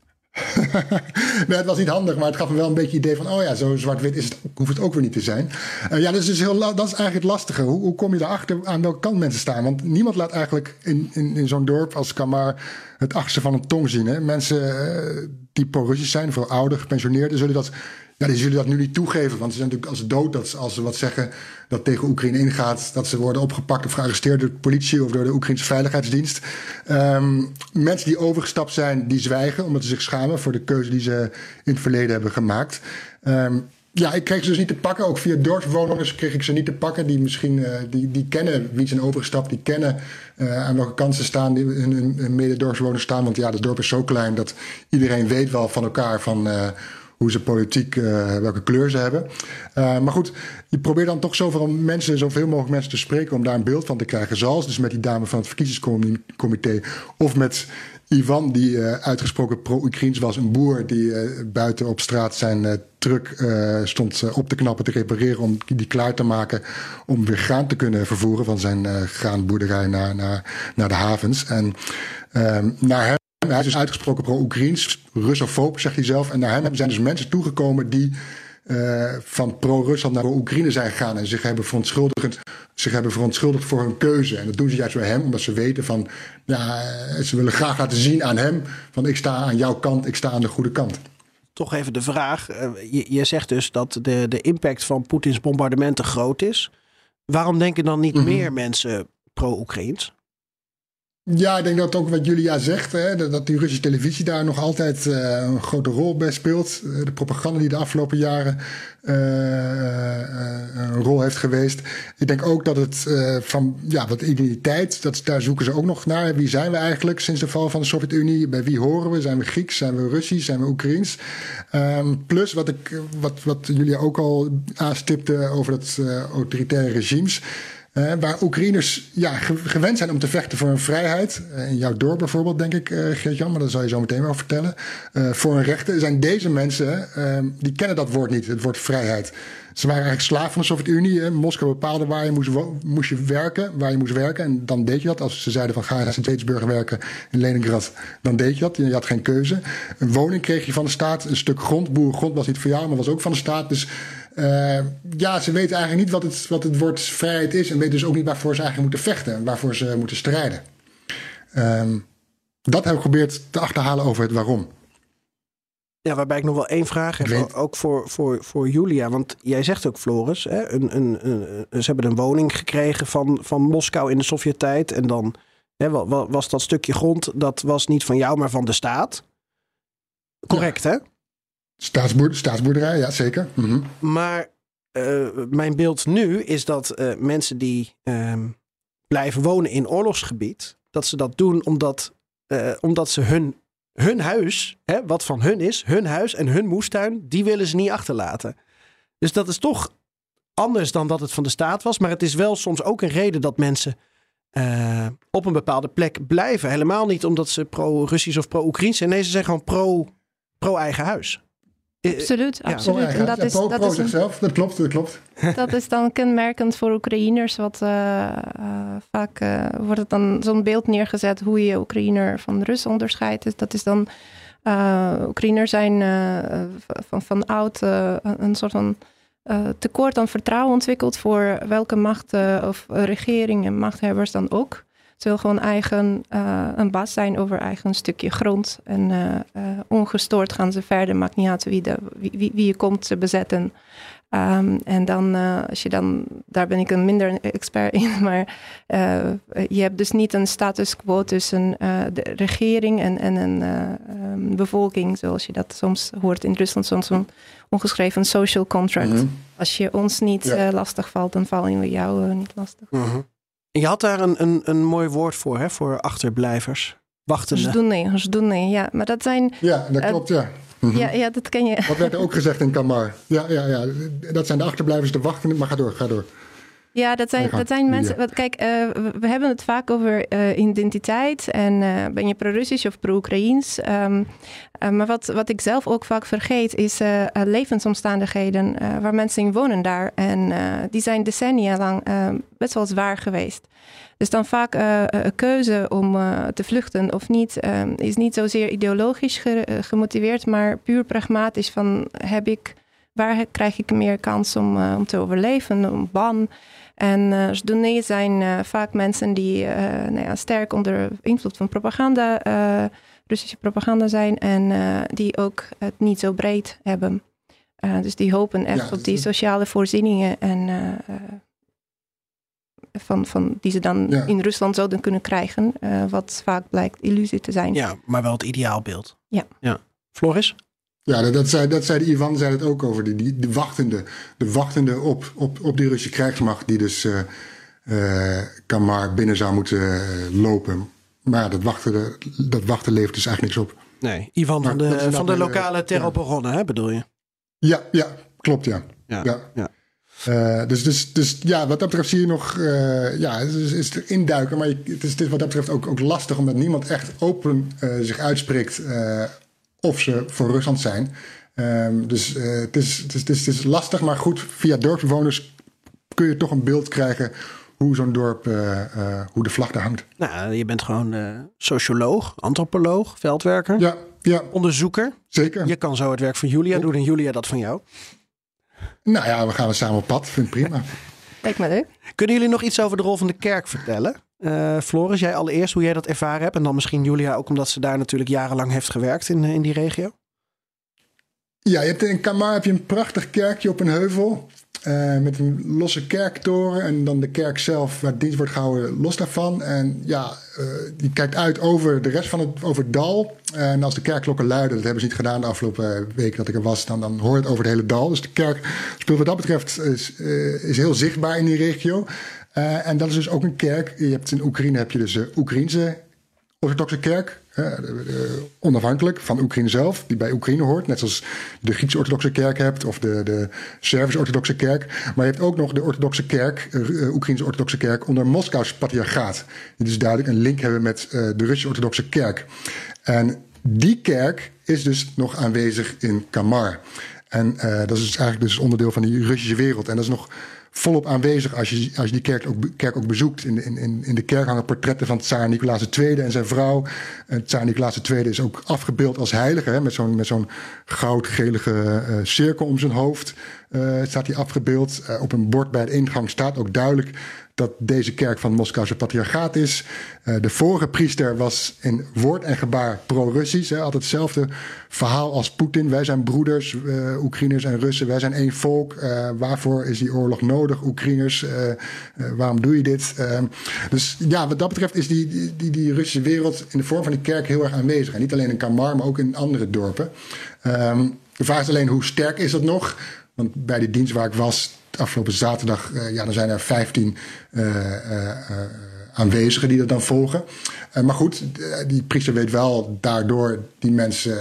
<laughs> nee, het was niet handig, maar het gaf me wel een beetje idee van: oh ja, zo zwart-wit is het, hoeft het ook weer niet te zijn. Uh, ja, dat is, dus heel, dat is eigenlijk het lastige. Hoe, hoe kom je erachter aan welke kant mensen staan? Want niemand laat eigenlijk in, in, in zo'n dorp als Kamar het achterste van een tong zien. Hè? Mensen uh, die pro-Russisch zijn, veel ouder, gepensioneerden, zullen dat ja, die zullen dat nu niet toegeven. Want ze zijn natuurlijk als dood dat als ze wat zeggen dat tegen Oekraïne ingaat, dat ze worden opgepakt of gearresteerd door de politie of door de Oekraïnse Veiligheidsdienst. Um, mensen die overgestapt zijn, die zwijgen omdat ze zich schamen voor de keuze die ze in het verleden hebben gemaakt. Um, ja, ik kreeg ze dus niet te pakken. Ook via dorpsbewoners kreeg ik ze niet te pakken. Die misschien eh, die, die kennen wie zijn overgestapt. Die kennen eh, aan welke kansen staan die hun, hun, mededorpsbewoners staan. Want ja, het dorp is zo klein dat iedereen weet wel van elkaar van eh, hoe ze politiek, eh, welke kleur ze hebben. Eh, maar goed, je probeert dan toch zoveel mensen, zoveel mogelijk mensen te spreken om daar een beeld van te krijgen. Zoals dus met die dame van het verkiezingscomité. Of met Ivan, die eh, uitgesproken pro-Oekraïens was. Een boer die buiten op straat zijn eh, truck stond op te knappen, te repareren. Om die klaar te maken om weer graan te kunnen vervoeren van zijn graanboerderij naar, naar, naar de havens. En ehm, naar hem, hij is dus uitgesproken pro-Oekraïens, Russofoob, zegt hij zelf. En naar hem zijn dus mensen toegekomen die eh, van pro-Rusland naar pro-Oekraïne zijn gegaan en zich hebben, verontschuldigd, zich hebben verontschuldigd voor hun keuze. En dat doen ze juist bij hem, omdat ze weten van, ja, eh, ze willen graag laten zien aan hem van ik sta aan jouw kant, ik sta aan de goede kant. Toch even de vraag. eh, Je, je zegt dus dat de, de impact van Poetins bombardementen groot is. Waarom denken dan niet Mhm. meer mensen pro-Oekraïens? Ja, ik denk dat ook wat Julia zegt, hè, dat, die Russische televisie daar nog altijd eh, een grote rol bij speelt. Eh, de propaganda die de afgelopen jaren eh, een rol heeft geweest. Ik denk ook dat het van, ja, wat identiteit, dat, daar zoeken ze ook nog naar. Wie zijn we eigenlijk sinds de val van de Sovjet-Unie? Bij wie horen we? Zijn we Grieks? Zijn we Russisch? Zijn we Oekraïens? Ehm, plus wat, ik, wat, wat Julia ook al aanstipte over dat autoritaire regimes. Eh, waar Oekraïners ja, ge- gewend zijn om te vechten voor hun vrijheid. Eh, in jouw dorp bijvoorbeeld, denk ik, eh Geert-Jan, maar dat zal je zo meteen wel vertellen. Voor hun rechten zijn deze mensen, die kennen dat woord niet, het woord vrijheid. Ze waren eigenlijk slaaf van de Sovjet-Unie. Moskou bepaalde waar je moest, moest je werken, waar je moest werken. En dan deed je dat. Als ze zeiden van ga in Sint-Petersburg werken in Leningrad, dan deed je dat. Je had geen keuze. Een woning kreeg je van de staat. Een stuk grond, boerengrond was niet voor jou, maar was ook van de staat. Dus eh, ja, ze weten eigenlijk niet wat het, wat het woord vrijheid is. En weten dus ook niet waarvoor ze eigenlijk moeten vechten. En waarvoor ze moeten strijden. Ehm, dat heb ik geprobeerd te achterhalen over het waarom. Ja, waarbij ik nog wel één vraag heb, weet- ook voor, voor, voor Julia. Want jij zegt ook, Floris, hè, een, een, een, ze hebben een woning gekregen van, van Moskou in de Sovjet-tijd. En dan hè, wa- wa- was dat stukje grond, dat was niet van jou, maar van de staat. Correct, hè? Staatsboer, staatsboerderij, ja zeker. Mhm. Maar eh, mijn beeld nu is dat eh, mensen die ehm, blijven wonen in oorlogsgebied, dat ze dat doen omdat, eh, omdat ze hun, hun huis, hè, wat van hun is, hun huis en hun moestuin, die willen ze niet achterlaten. Dus dat is toch anders dan dat het van de staat was. Maar het is wel soms ook een reden dat mensen op een bepaalde plek blijven. Helemaal niet omdat ze pro-Russisch of pro-Oekraïns zijn. Nee, ze zijn gewoon pro- pro-eigen huis. Eh, Absoluut, Ja. absoluut. En dat is, pro, dat, pro is een- zichzelf, dat klopt, dat klopt. <laughs> dat is dan kenmerkend voor Oekraïners. Wat eh, eh, vaak eh, wordt het dan zo'n beeld neergezet hoe je Oekraïner van Rus onderscheidt. Dus dat is dan eh Oekraïners zijn eh, van, van oud eh, een- soort van eh, tekort aan vertrouwen ontwikkeld voor welke macht eh, of regering en machthebbers dan ook. Ze wil gewoon eigen eh, een baas zijn over eigen stukje grond. En eh, eh, ongestoord gaan ze verder. Maakt niet uit wie, de, wie, wie, wie je komt te bezetten. Ehm, en dan, als je dan, daar ben ik een minder een expert in, <laughs> maar je hebt dus niet een status quo tussen de regering en, en een eh, ehm, bevolking, zoals je dat soms hoort in Rusland, soms zo'n ongeschreven social contract. Mhm. Als je ons niet Ja. lastig valt, dan vallen we jou niet lastig. Mhm. Je had daar een, een, een mooi woord voor, hè? voor achterblijvers. wachten. Zdoené, nee. ja. Maar dat zijn... Ja, dat eh, klopt, ja. Mhm. Ja, ja, dat ken je. Wat werd er ook gezegd in Kamar. Ja, ja, ja. Dat zijn de achterblijvers, de wachtende. Maar ga door, ga door. Ja, dat zijn, dat zijn mensen. Wat, kijk, eh, we, hebben het vaak over eh, identiteit. En eh, ben je pro-Russisch of pro-Oekraïens? Ehm, eh, maar wat, wat ik zelf ook vaak vergeet, is levensomstandigheden waar mensen in wonen daar. En die zijn decennia lang best wel zwaar geweest. Dus dan vaak een keuze om te vluchten of niet, eh, is niet zozeer ideologisch ge- gemotiveerd, maar puur pragmatisch van heb ik, waar krijg ik meer kans om, om te overleven, een ban. En uh, zijn eh, vaak mensen die eh, nou ja, sterk onder invloed van propaganda, eh, Russische propaganda zijn en eh, die ook het niet zo breed hebben. Eh, dus die hopen echt Ja, op die sociale voorzieningen en van, van die ze dan Ja. in Rusland zouden kunnen krijgen, eh, wat vaak blijkt illusie te zijn. Ja, maar wel het ideaalbeeld. Ja. ja. Floris? Ja, dat, dat, zei, dat zei de Ivan zei het ook over. Die, die, de wachtende, de wachtende op, op, op die Russische krijgsmacht die dus eh eh, Kamar binnen zou moeten eh, lopen. Maar ja, dat wachten, dat wachten levert dus eigenlijk niks op. Nee, Ivan van Maar de, van de lokale Terroporonne, hè, bedoel je? Ja, ja, klopt ja. Ja. Ja. ja. Dus, dus, dus ja, wat dat betreft zie je nog, ja, is, is, er induiken. Maar je- het is, het is wat dat betreft ook, ook lastig, omdat niemand echt open zich uitspreekt of ze voor Rusland zijn. Ehm, dus eh, het, is, het, is, het, is, het is lastig, maar goed, via dorpsbewoners kun je toch een beeld krijgen hoe zo'n dorp, eh, eh, hoe de vlag daar hangt. Nou, je bent gewoon eh, socioloog, antropoloog, veldwerker, Ja, ja, onderzoeker. zeker. Je kan zo het werk van Julia doen en Julia dat van jou. Nou ja, we gaan samen op pad, vind ik prima. Lijkt me leuk. Kunnen jullie nog iets over de rol van de kerk vertellen? Eh, Floris, jij allereerst hoe jij dat ervaren hebt. En dan misschien Julia ook omdat ze daar natuurlijk jarenlang heeft gewerkt in, eh, in die regio. Ja, je hebt in Kamar heb je een prachtig kerkje op een heuvel. eh, met een losse kerktoren. En dan de kerk zelf, waar dienst wordt gehouden, los daarvan. En ja, eh, die kijkt uit over de rest van het, over het dal. En als de kerkklokken luiden, dat hebben ze niet gedaan de afgelopen weken dat ik er was, dan, dan hoor je het over het hele dal. Dus de kerk speelt wat dat betreft is, is heel zichtbaar in die regio. Eh, en dat is dus ook een kerk. Je hebt in Oekraïne heb je dus de Oekraïnse orthodoxe kerk, de- onafhankelijk van Oekraïne zelf, die bij Oekraïne hoort. Net zoals de Griekse orthodoxe kerk hebt of de, de Servische orthodoxe kerk. Maar je hebt ook nog de orthodoxe kerk, eh, eh, Oekraïnse orthodoxe kerk, onder Moskous patriarchaat. Die dus duidelijk een link hebben met eh, de Russische orthodoxe kerk. En die kerk is dus nog aanwezig in Kamar. En eh, dat is dus eigenlijk dus onderdeel van die Russische wereld. En dat is nog volop aanwezig als je, als je die kerk ook, kerk ook bezoekt. In, in, in de kerk hangen portretten van tsaar Nicolaas II en zijn vrouw. En tsaar Nicolaas II is ook afgebeeld als heilige. Hè, met zo'n met zo'n goudgelige eh, cirkel om zijn hoofd eh, staat hij afgebeeld. Eh, op een bord bij de ingang staat ook duidelijk dat deze kerk van het Moskouse patriarchaat is. Eh, de vorige priester was in woord en gebaar pro-Russisch. Had hetzelfde verhaal als Poetin. Wij zijn broeders, Oekraïners en Russen. Wij zijn één volk. Waarvoor is die oorlog nodig, Oekraïners? Waarom doe je dit? Eh, dus ja, wat dat betreft is die, die, die, die Russische wereld in de vorm van die kerk heel erg aanwezig. En niet alleen in Kamar, maar ook in andere dorpen. Ehm, de vraag is alleen hoe sterk is dat nog? Want bij die dienst waar ik was afgelopen zaterdag, eh, ja, dan zijn er 15 eh, eh, aanwezigen die dat dan volgen. Maar goed, die priester weet wel daardoor die mensen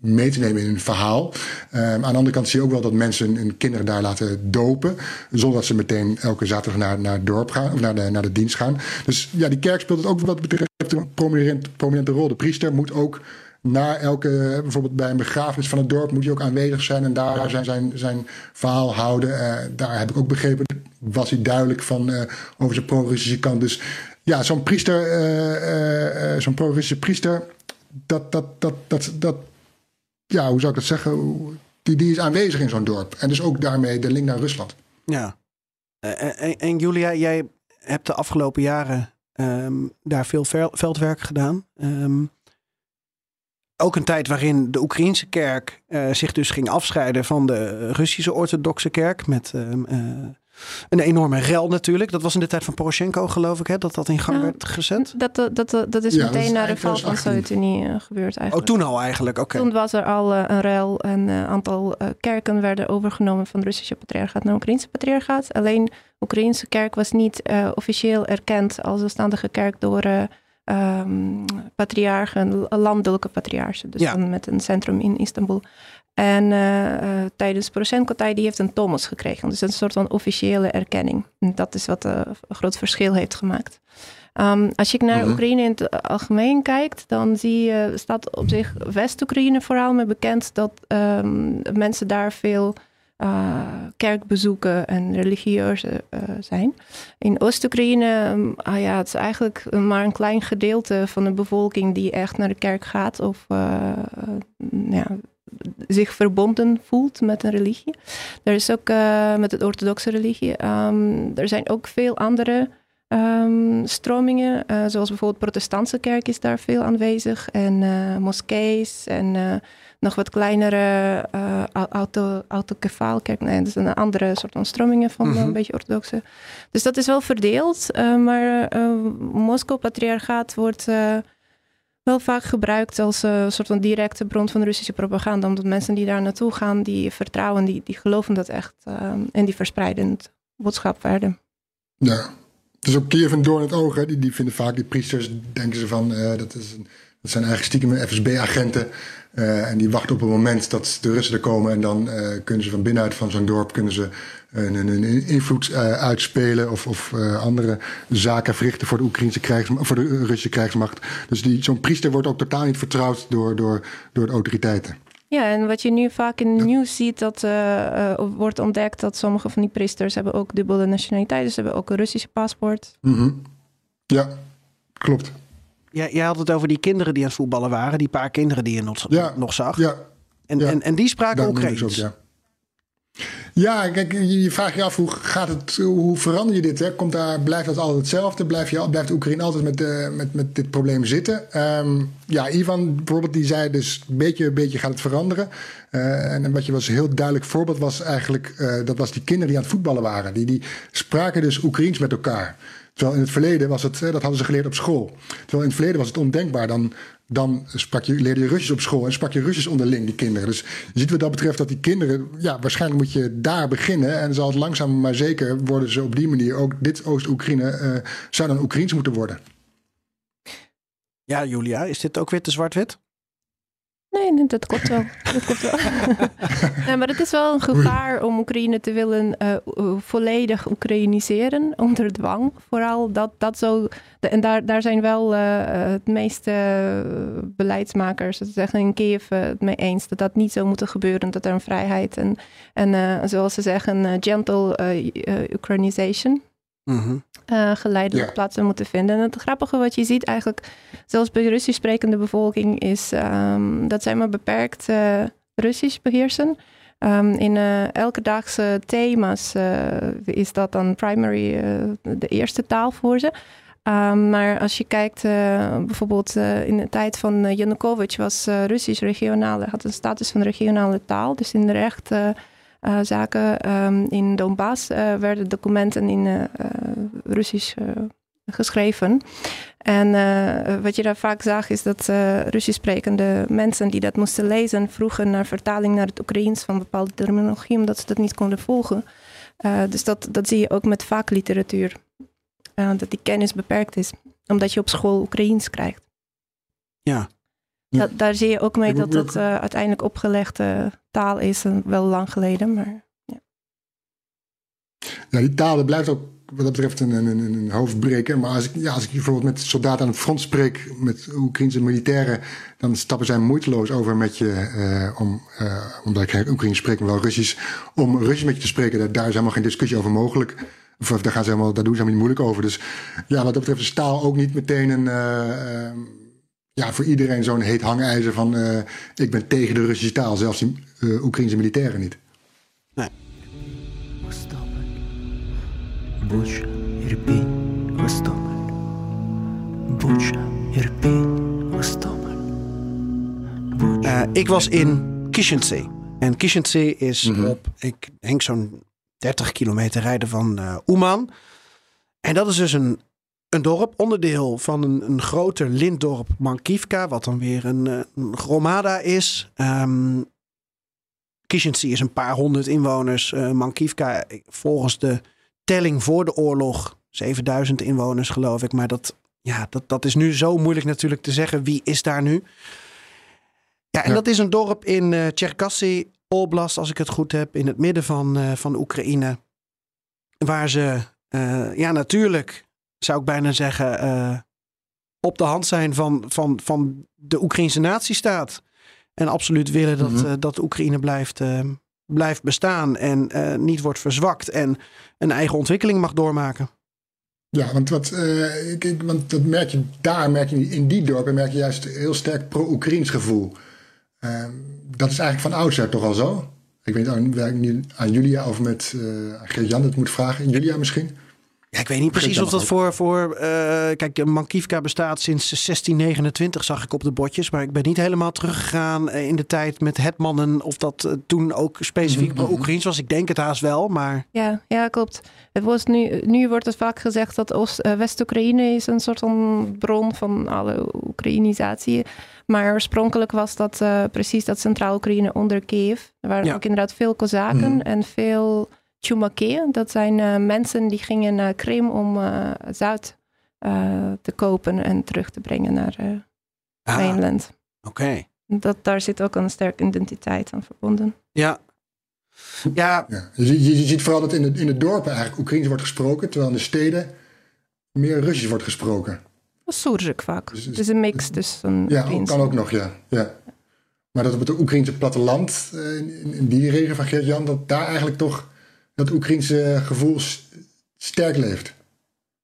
mee te nemen in hun verhaal. Aan de andere kant zie je ook wel dat mensen hun kinderen daar laten dopen. Zonder dat ze meteen elke zaterdag naar, naar het dorp gaan of naar de, naar de dienst gaan. Dus ja, die kerk speelt het ook wat betreft een prominent, prominente rol. De priester moet ook na elke, bijvoorbeeld bij een begrafenis van het dorp, moet hij ook aanwezig zijn en daar zijn, zijn, zijn verhaal houden. Eh, daar heb ik ook begrepen, was hij duidelijk van eh, over zijn pro-Russische kant. Dus ja, zo'n priester, eh, zo'n pro-Russische priester, dat, dat, dat, dat, dat, ja, hoe zou ik dat zeggen? Die, die is aanwezig in zo'n dorp. En dus ook daarmee de link naar Rusland. Ja. En, en Julia, jij hebt de afgelopen jaren ehm, daar veel vel- veldwerk gedaan. Ehm, ook een tijd waarin de Oekraïense kerk eh, zich dus ging afscheiden van de Russische orthodoxe kerk. Met ehm, eh, een enorme rel natuurlijk. Dat was in de tijd van Poroshenko geloof ik, hè, dat dat in gang Ja. werd gezet. Dat, dat, dat, dat is Ja, meteen na de val van 2018. Sovjet-Unie eh, gebeurd Oh, eigenlijk. toen al eigenlijk, oké. Toen was er al eh, een ruil en een aantal eh, kerken werden overgenomen van de Russische patriarchaat naar Oekraïnse patriarchaat. Alleen de Oekraïnse kerk was niet eh, officieel erkend als een standige kerk door ehm, patriarchen, landelijke patriarchen. Dus Ja. dan met een centrum in Istanbul. En eh, eh, tijdens Poroshenko-tijd die heeft een Thomas gekregen. Dus een soort van officiële erkenning. En dat is wat eh, een groot verschil heeft gemaakt. Ehm, als je naar Mhm. Oekraïne in het algemeen kijkt, dan zie je, staat op zich West-Oekraïne vooral mee bekend dat ehm, mensen daar veel eh, kerk bezoeken en religieus eh, zijn. In Oost-Oekraïne, ehm, ah ja, het is eigenlijk maar een klein gedeelte van de bevolking die echt naar de kerk gaat of eh, eh, ja, zich verbonden voelt met een religie. Er is ook met de orthodoxe religie. ehm, er zijn ook veel andere ehm, stromingen, zoals bijvoorbeeld protestantse kerk is daar veel aanwezig. En moskees en nog wat kleinere eh auto, autokefaalkerk. Nee, dat is een andere soort van stromingen van Mhm. een beetje orthodoxe. Dus dat is wel verdeeld. eh, maar eh Moskou-patriarchaat wordt... eh, wel vaak gebruikt als eh, soort van directe bron van Russische propaganda. Omdat mensen die daar naartoe gaan, die vertrouwen, die, die geloven dat echt. en die verspreiden het boodschap verder. Ja. Dus ook Kiev en Doorn het oog, hè, die, die vinden vaak die priesters, denken ze van, eh, dat, is een, dat zijn eigenlijk stiekem FSB-agenten. eh, en die wachten op het moment dat de Russen er komen. En dan eh, kunnen ze van binnenuit van zo'n dorp kunnen ze een, een, een invloed eh, uitspelen. Of, of eh, andere zaken verrichten voor de, Oekraïnse voor de Russische krijgsmacht. Dus die, zo'n priester wordt ook totaal niet vertrouwd door, door, door de autoriteiten. Ja, en wat je nu vaak in het nieuws ziet, dat eh, eh, wordt ontdekt dat sommige van die priesters hebben ook dubbele nationaliteit. Dus ze hebben ook een Russische paspoort. Mhm. Ja, klopt. Jij had het over die kinderen die aan het voetballen waren. Die paar kinderen die je nog, Ja. nog zag. Ja, En, ja. en, en die spraken Oekraïens. ja. Ja, kijk, je, je vraagt je af hoe gaat het, hoe verander je dit? Hè? Komt daar, blijft dat altijd hetzelfde? Blijf je, blijft Oekraïne altijd met, eh, met, met dit probleem zitten? Ehm, ja, Ivan bijvoorbeeld, die zei dus een beetje, beetje gaat het veranderen. Eh, en wat je was een heel duidelijk voorbeeld was eigenlijk, eh, dat was die kinderen die aan het voetballen waren. Die, die spraken dus Oekraïens met elkaar. Terwijl in het verleden was het, eh, dat hadden ze geleerd op school. Terwijl in het verleden was het ondenkbaar. Dan, dan sprak je, leerde je Russisch op school en sprak je Russisch onderling, die kinderen. Dus je ziet wat dat betreft dat die kinderen, ja, waarschijnlijk moet je daar beginnen. En zal het langzaam maar zeker worden ze op die manier, ook dit Oost-Oekraïne, eh, zou dan Oekraïens moeten worden. Ja, Julia, is dit ook weer te zwart-wit? Nee, dat klopt wel. dat klopt wel. <laughs> nee, maar het is wel een gevaar om Oekraïne te willen eh, volledig Oekraïniseren <laughs> onder dwang. Vooral dat, dat zo. de- en daar, daar zijn wel eh, het meeste eh, beleidsmakers, dat zeggen in Kiev, het mee eens dat dat niet zou moeten gebeuren. Dat er een vrijheid en, en zoals ze zeggen, gentle eh, eh, Mhm. eh, geleidelijk Ja. plaats zou moeten vinden. En het grappige wat je ziet eigenlijk, zelfs bij de Russisch sprekende bevolking, is ehm, dat zij maar beperkt eh, Russisch beheersen. Ehm, in eh, elke dagse thema's eh, is dat dan primary eh, de eerste taal voor ze. Ehm, maar als je kijkt, eh, bijvoorbeeld eh, in de tijd van uh, Yanukovych was eh, Russisch regionale, had een status van regionale taal. Dus in de recht eh, zaken ehm, in Donbass eh, werden documenten in eh, Russisch geschreven. En wat je daar vaak zag is dat Russisch sprekende mensen die dat moesten lezen vroegen naar vertaling naar het Oekraïens van bepaalde terminologie, omdat ze dat niet konden volgen. Dus dat, dat zie je ook met vakliteratuur. Dat die kennis beperkt is, omdat je op school Oekraïens krijgt. Ja. Dat, daar zie je ook mee dat het eh, uiteindelijk opgelegde taal is, en wel lang geleden. Maar Ja, die taal dat blijft ook wat dat betreft een, een, een hoofdbreker. Maar als ik, ja, als ik bijvoorbeeld met soldaten aan het front spreek, met Oekraïnse militairen, dan stappen zij moeiteloos over met je, eh, om, eh, omdat ik geen Oekraïens spreek, maar wel Russisch, om Russisch met je te spreken. Daar, daar is helemaal geen discussie over mogelijk. Of, daar, gaan ze helemaal, daar doen ze helemaal niet moeilijk over. Dus ja, wat dat betreft is taal ook niet meteen een, eh, eh, ja, voor iedereen zo'n heet hangijzer van eh, ik ben tegen de Russische taal, zelfs die uh, Oekraïnse militairen niet. Nee. Uh, ik was in Kishintse. En Kishintse is mhm. op, ik denk zo'n 30 kilometer rijden van Oeman. En dat is dus een een dorp, onderdeel van een, een groter lintdorp Mankivka, wat dan weer een, eh, een gromada is. Kishensee is een paar honderd inwoners. Eh, Mankivka, eh, volgens de telling voor de oorlog, 7000 inwoners geloof ik. Maar dat, ja, dat, dat is nu zo moeilijk natuurlijk te zeggen. Wie is daar nu? Ja, en Ja. dat is een dorp in Cherkasy Oblast, als ik het goed heb, in het midden van, van Oekraïne. Waar ze, ja, natuurlijk, zou ik bijna zeggen, eh, op de hand zijn van, van, van de Oekraïnse natiestaat. En absoluut willen dat, eh, dat Oekraïne blijft, eh, blijft bestaan en niet wordt verzwakt en een eigen ontwikkeling mag doormaken. Ja, want, wat, ik, ik- want dat merk je daar, merk je in die dorpen, merk je juist heel sterk pro-Oekraïns gevoel. Ehm, dat is eigenlijk van oudsher toch al zo. Ik weet niet aan, niet aan Julia of met uh, Geert-Jan het moet vragen. Julia misschien? Ja, ik weet niet precies of dat voor... voor eh, kijk, Mankivka bestaat sinds 1629, zag ik op de botjes. Maar ik ben niet helemaal teruggegaan eh, in de tijd met Hetmannen... of dat eh, toen ook specifiek pro-Oekraïens was. Ik denk het haast wel, maar... Ja, ja, klopt. Het was nu, nu wordt het vaak gezegd dat Oost- West-Oekraïne is een soort van bron van alle Oekraïnisatie. Maar oorspronkelijk was dat eh, precies dat Centraal-Oekraïne onder Kiev. Er waren Ja. ook inderdaad veel Kozaken Mhm. en veel Chumakeën. Dat zijn eh, mensen die gingen naar Krim om eh zout eh, te kopen en terug te brengen naar eh Ah, Rijnland. Oké. Dat, daar zit ook een sterke identiteit aan verbonden. Ja. Ja, Ja. Je, ziet- je, je ziet vooral dat in de, in de dorpen eigenlijk Oekraïens wordt gesproken, terwijl in de steden meer Russisch wordt gesproken. Surzik vaak. Dus- Het is een mix tussen Ja, kan ook nog, ja. ja. Maar dat op het Oekraïnse platteland, eh, in, in die regio van Geert-Jan, dat daar eigenlijk toch dat Oekraïnse gevoel sterk leeft.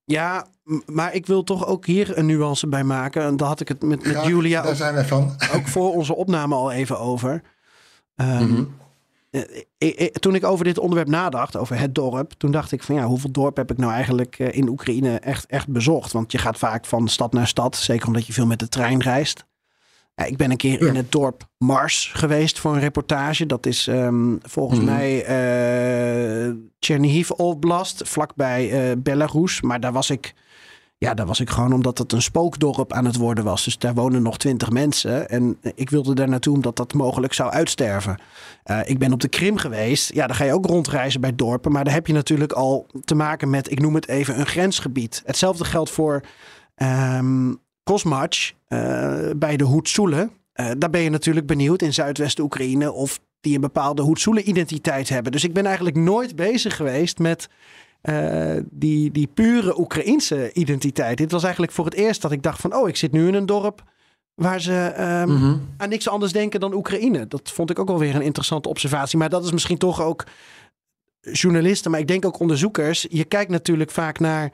ja, maar ik wil toch ook hier een nuance bij maken. En daar had ik het met, met Graag, Julia Daar ook, zijn wij van. <laughs> ook voor onze opname al even over. Ehm, Mhm. eh, eh, eh, toen ik over dit onderwerp nadacht, over het dorp, toen dacht ik van ja, hoeveel dorp heb ik nou eigenlijk in Oekraïne echt, echt bezocht? Want je gaat vaak van stad naar stad, zeker omdat je veel met de trein reist. Ja, ik ben een keer in het dorp Mars geweest voor een reportage. Dat is ehm, volgens Mhm. mij eh Chernihiv Oblast, vlakbij eh Belarus. Maar daar was ik ja, daar was ik gewoon omdat het een spookdorp aan het worden was. Dus daar wonen nog twintig mensen. En ik wilde daar naartoe omdat dat mogelijk zou uitsterven. Eh, ik ben op de Krim geweest. Ja, dan ga je ook rondreizen bij dorpen. Maar daar heb je natuurlijk al te maken met, ik noem het even, een grensgebied. Hetzelfde geldt voor ehm Kosmach eh, bij de Hoetsoelen. Eh, daar ben je natuurlijk benieuwd in Zuidwest-Oekraïne of die een bepaalde Hoetsoelen-identiteit hebben. Dus ik ben eigenlijk nooit bezig geweest met eh, die, die pure Oekraïense identiteit. Dit was eigenlijk voor het eerst dat ik dacht van... oh, ik zit nu in een dorp waar ze ehm, Mhm. aan niks anders denken dan Oekraïne. Dat vond ik ook wel weer een interessante observatie. Maar dat is misschien toch ook journalisten, maar ik denk ook onderzoekers. Je kijkt natuurlijk vaak naar,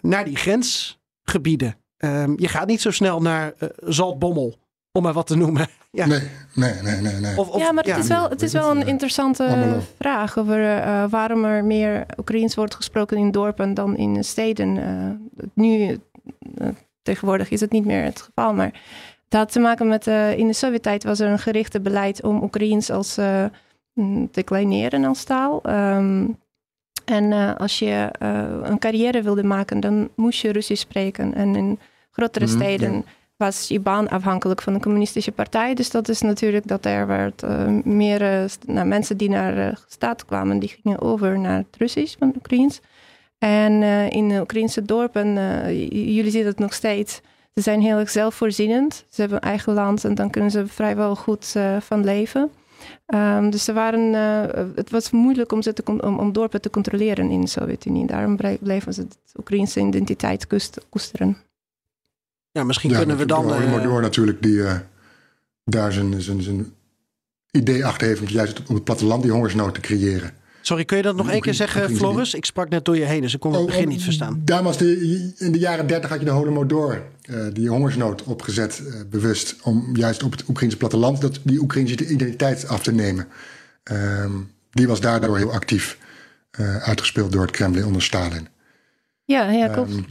naar die grensgebieden. Ehm, je gaat niet zo snel naar eh, Zaltbommel, om maar wat te noemen. <laughs> Ja. Nee, nee, nee, nee. nee. Of, of- ja, maar het is wel, het is wel het, een eh, interessante vraag over eh, waarom er meer Oekraïens wordt gesproken in dorpen dan in steden. Eh, nu, eh, tegenwoordig is het niet meer het geval, maar dat had te maken met, eh, in de Sovjet-tijd was er een gerichte beleid om Oekraïens als eh, mm, te kleineren als taal. Ehm, en eh, als je eh, een carrière wilde maken, dan moest je Russisch spreken. En in grotere Mhm, steden was je baan afhankelijk van de communistische partij. Dus dat is natuurlijk dat er werd eh, meer nou, mensen die naar de staat kwamen, die gingen over naar het Russisch van Oekraïens. En in de Oekraïnse dorpen, jullie zien het nog steeds, ze zijn heel erg zelfvoorzienend. Ze hebben een eigen land en dan kunnen ze vrijwel goed van leven. Ehm, dus er waren, eh, het was moeilijk om, ze te, om, om dorpen te controleren in de Sovjet-Unie. Daarom bleven ze de Oekraïnse identiteit koest- koesteren. ja, misschien Ja, kunnen we dan... natuurlijk eh, Holodomor natuurlijk, die eh, daar zijn, zijn, zijn idee achter heeft... om juist op het platteland die hongersnood te creëren. Sorry, kun je dat nog één keer zeggen, Floris? Ik sprak net door je heen, dus ik kon het Oh, begin niet verstaan. Daar was de, in de jaren 30 had je de Holodomor, eh die hongersnood opgezet, eh, bewust. Om juist op het Oekraïnse platteland dat, die Oekraïnse identiteit af te nemen. Ehm, die was daardoor heel actief eh, uitgespeeld door het Kremlin onder Stalin. Ja, ja klopt. Ehm,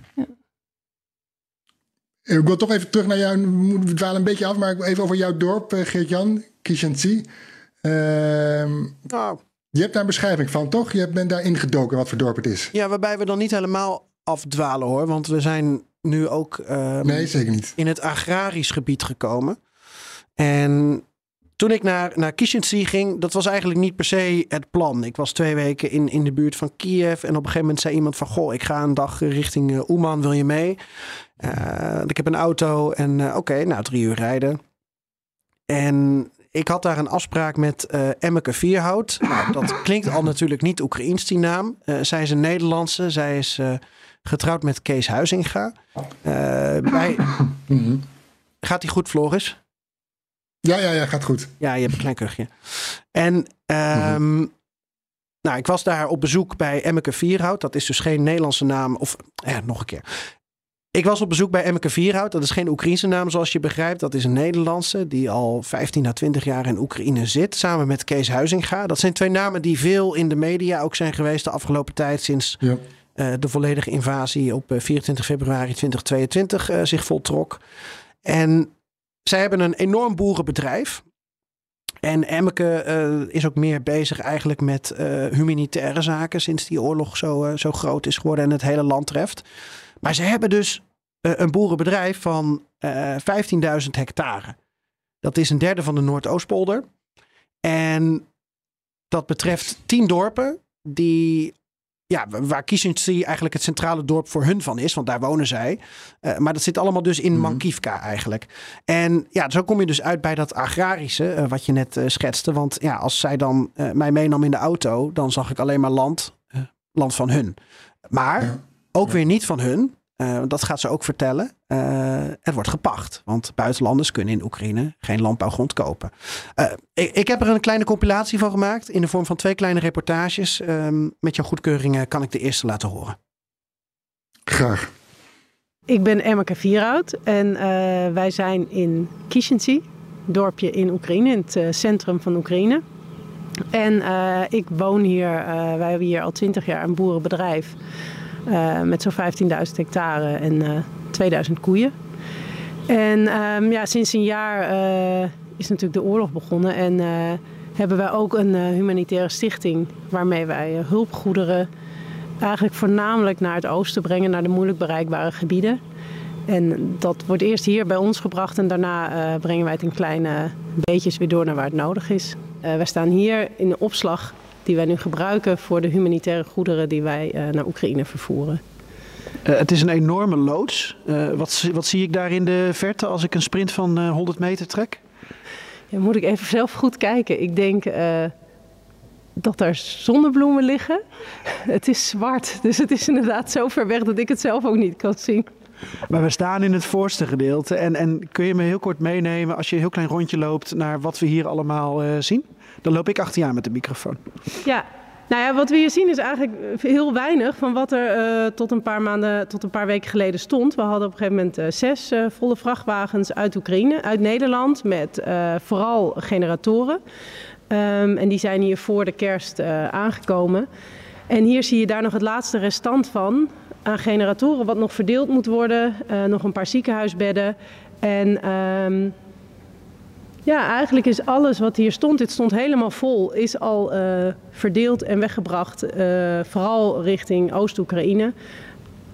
Ik wil toch even terug naar jou. We moeten- we dwalen een beetje af, maar even over jouw dorp, Geert-Jan, Kishansi. Ehm Nou, je hebt daar een beschrijving van, toch? Je bent daar ingedoken wat voor dorp het is. ja, waarbij we dan niet helemaal afdwalen hoor. Want we zijn nu ook ehm, Nee, zeker niet. in het agrarisch gebied gekomen. En toen ik naar, naar ging, dat was eigenlijk niet per se het plan. Ik was twee weken in, in de buurt van Kiev. En op een gegeven moment zei iemand van... Goh, ik ga een dag richting uh, Oeman, wil je mee? Uh, ik heb een auto en uh, oké, okay, nou drie uur rijden. En ik had daar een afspraak met uh, Emmeke Vierhout. Nou, dat <clears throat> klinkt al natuurlijk niet Oekraïens, die naam. Uh, zij is een Nederlandse. Zij is uh, getrouwd met Kees Huizinga. bij... <clears throat> Mhm. Gaat die goed, Floris? Ja, ja, ja, gaat goed. Ja, je hebt een klein kuchje. En um, mm-hmm. nou, ik was daar op bezoek bij Emmeke Vierhout. Dat is dus geen Nederlandse naam. Of ja, nog een keer. Ik was op bezoek bij Emmeke Vierhout. Dat is geen Oekraïense naam, zoals je begrijpt. Dat is een Nederlandse die al 15 à 20 jaar in Oekraïne zit. Samen met Kees Huizinga. Dat zijn twee namen die veel in de media ook zijn geweest de afgelopen tijd. Sinds ja. eh, de volledige invasie op eh, 24 februari 2022 eh, zich voltrok. En zij hebben een enorm boerenbedrijf. En Emmeke eh, is ook meer bezig eigenlijk met eh, humanitaire zaken sinds die oorlog zo, eh, zo groot is geworden en het hele land treft. Maar ze hebben dus eh, een boerenbedrijf van eh 15.000 hectare. Dat is een derde van de Noordoostpolder. En dat betreft tien dorpen die, ja, waar Kiesensee eigenlijk het centrale dorp voor hun van is, want daar wonen zij. Eh, maar dat zit allemaal dus in Mankivka eigenlijk. En ja, zo kom je dus uit bij dat agrarische, eh, wat je net eh, schetste. Want ja, als zij dan eh, mij meenam in de auto, dan zag ik alleen maar land, eh, land van hun. Maar Ja. Ook weer niet van hun. Eh, dat gaat ze ook vertellen. Eh, het wordt gepacht. Want buitenlanders kunnen in Oekraïne geen landbouwgrond kopen. Eh, ik, ik heb er een kleine compilatie van gemaakt. In de vorm van twee kleine reportages. Ehm, met jouw goedkeuring kan ik de eerste laten horen. Graag. Ik ben Emmeke Vierhout en eh, wij zijn in Kishinsy, dorpje in Oekraïne, in het centrum van Oekraïne. En eh, ik woon hier, eh, wij hebben hier al twintig jaar een boerenbedrijf met zo'n 15.000 hectare en eh 2000 koeien. En ehm, ja, sinds een jaar eh, is natuurlijk de oorlog begonnen en eh, hebben wij ook een eh, humanitaire stichting waarmee wij eh, hulpgoederen eigenlijk voornamelijk naar het oosten brengen, naar de moeilijk bereikbare gebieden. En dat wordt eerst hier bij ons gebracht en daarna eh, brengen wij het in kleine beetjes weer door naar waar het nodig is. Eh wij staan hier in de opslag die wij nu gebruiken voor de humanitaire goederen die wij eh, naar Oekraïne vervoeren. Eh, het is een enorme loods. Eh, wat, zie- wat zie ik daar in de verte als ik een sprint van eh, 100 meter trek? Ja, moet ik even zelf goed kijken. Ik denk dat er zonnebloemen liggen. <laughs> Het is zwart, dus het is inderdaad zo ver weg dat ik het zelf ook niet kan zien. Maar we staan in het voorste gedeelte. En, en kun je me heel kort meenemen als je een heel klein rondje loopt naar wat we hier allemaal zien? Dan loop ik achter je aan met de microfoon. Ja, nou ja, wat we hier zien is eigenlijk heel weinig van wat er eh, tot een paar maanden, tot een paar weken geleden stond. We hadden op een gegeven moment eh, zes eh, volle vrachtwagens uit Oekraïne, uit Nederland, met vooral generatoren. Ehm, en die zijn hier voor de kerst aangekomen. En hier zie je daar nog het laatste restant van aan generatoren, wat nog verdeeld moet worden. Nog een paar ziekenhuisbedden. En ehm, ja, eigenlijk is alles wat hier stond, dit stond helemaal vol, is al eh, verdeeld en weggebracht. eh, vooral richting Oost-Oekraïne.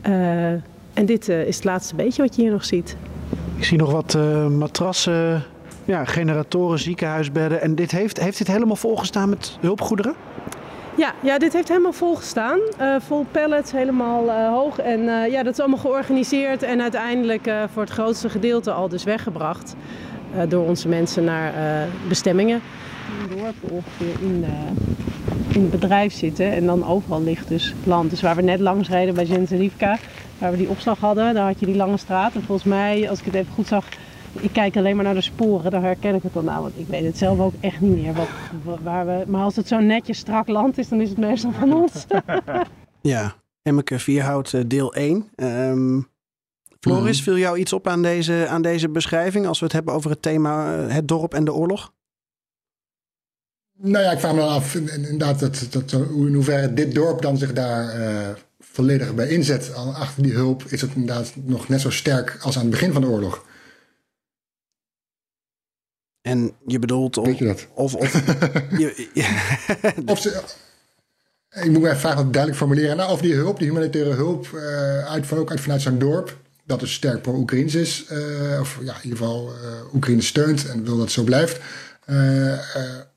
Eh, en dit is het laatste beetje wat je hier nog ziet. Ik zie nog wat matrassen, ja, generatoren, ziekenhuisbedden. En dit heeft, heeft dit helemaal volgestaan met hulpgoederen? Ja, ja, dit heeft helemaal vol gestaan. Vol pallets, helemaal hoog. En ja, dat is allemaal georganiseerd en uiteindelijk voor het grootste gedeelte al dus weggebracht. Eh, door onze mensen naar eh, bestemmingen. Een dorp ongeveer in, de, in het bedrijf zitten. En dan overal ligt dus land. Dus waar we net langs reden bij Zenzelivka, waar we die opslag hadden, daar had je die lange straat. En volgens mij, als ik het even goed zag, ik kijk alleen maar naar de sporen, dan herken ik het dan nou. Want ik weet het zelf ook echt niet meer. Wat, wa- waar we, maar als het zo netjes strak land is, dan is het meestal van ons. <laughs> Ja, Emmeke Vierhout, eh, deel 1. Ehm, Floris, Mhm. viel jou iets op aan deze, aan deze beschrijving als we het hebben over het thema eh, het dorp en de oorlog? Nou ja, ik vraag me af in- in- inderdaad dat, dat, in hoeverre dit dorp dan zich daar eh, volledig bij inzet. Achter die hulp is het inderdaad nog net zo sterk als aan het begin van de oorlog. En je bedoelt of, Weet je dat? of, of <laughs> je, Of ze, ik moet mijn vraag wat duidelijk formuleren. Nou, of die hulp, die humanitaire hulp, uit, van, ook uit vanuit zijn dorp, dat dus sterk pro-Oekraïns is, eh, of ja, in ieder geval eh Oekraïne steunt en wil dat het zo blijft. Eh,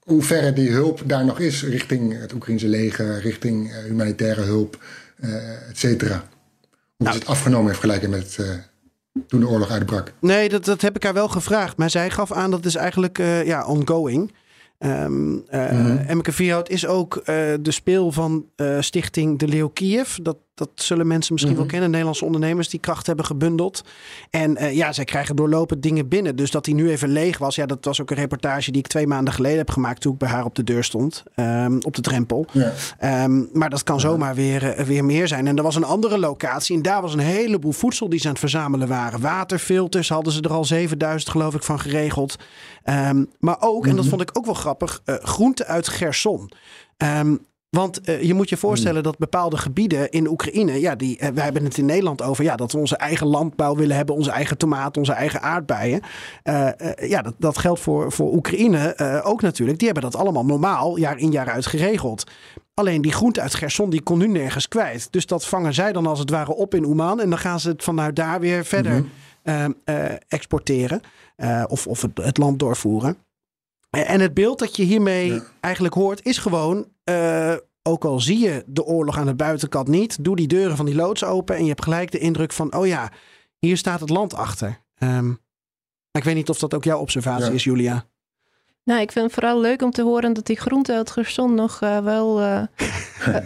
hoe verre die hulp daar nog is richting het Oekraïnse leger, richting humanitaire hulp, et cetera. Hoe is het afgenomen in vergelijking met toen de oorlog uitbrak? Nee, dat, dat heb ik haar wel gevraagd. Maar zij gaf aan dat is eigenlijk ja, ongoing. Eh, Mhm. Emmeke Vierhout is ook de speel van stichting De Leeuw Kiev. Dat, dat zullen mensen misschien wel Mhm. kennen. Nederlandse ondernemers die kracht hebben gebundeld. En eh, ja, zij krijgen doorlopend dingen binnen. Dus dat die nu even leeg was. Ja, dat was ook een reportage die ik twee maanden geleden heb gemaakt. Toen ik bij haar op de deur stond. ehm, op de drempel. Ehm, maar dat kan zomaar weer, eh, weer meer zijn. En er was een andere locatie. En daar was een heleboel voedsel die ze aan het verzamelen waren. Waterfilters hadden ze er al 7000 geloof ik van geregeld. Ehm, maar ook, en dat vond ik ook wel grappig, eh groenten uit Gerson. Ehm, Want eh, je moet je voorstellen dat bepaalde gebieden in Oekraïne, ja, die, eh, wij hebben het in Nederland over, ja, dat we onze eigen landbouw willen hebben, onze eigen tomaten, onze eigen aardbeien. Eh, ja, dat, dat geldt voor, voor Oekraïne ook natuurlijk. Die hebben dat allemaal normaal, jaar in jaar uit geregeld. Alleen die groente uit Gerson, die kon nu nergens kwijt. Dus dat vangen zij dan als het ware op in Oeman. En dan gaan ze het vanuit daar weer verder eh, eh, exporteren. of of het, het land doorvoeren. En en het beeld dat je hiermee eigenlijk hoort is gewoon... eh, ook al zie je de oorlog aan de buitenkant niet... doe die deuren van die loods open... en je hebt gelijk de indruk van... oh ja, hier staat het land achter. Ehm, maar ik weet niet of dat ook jouw observatie Ja. is, Julia. Nou, ik vind het vooral leuk om te horen dat die groenten uit Gerson nog eh, wel eh,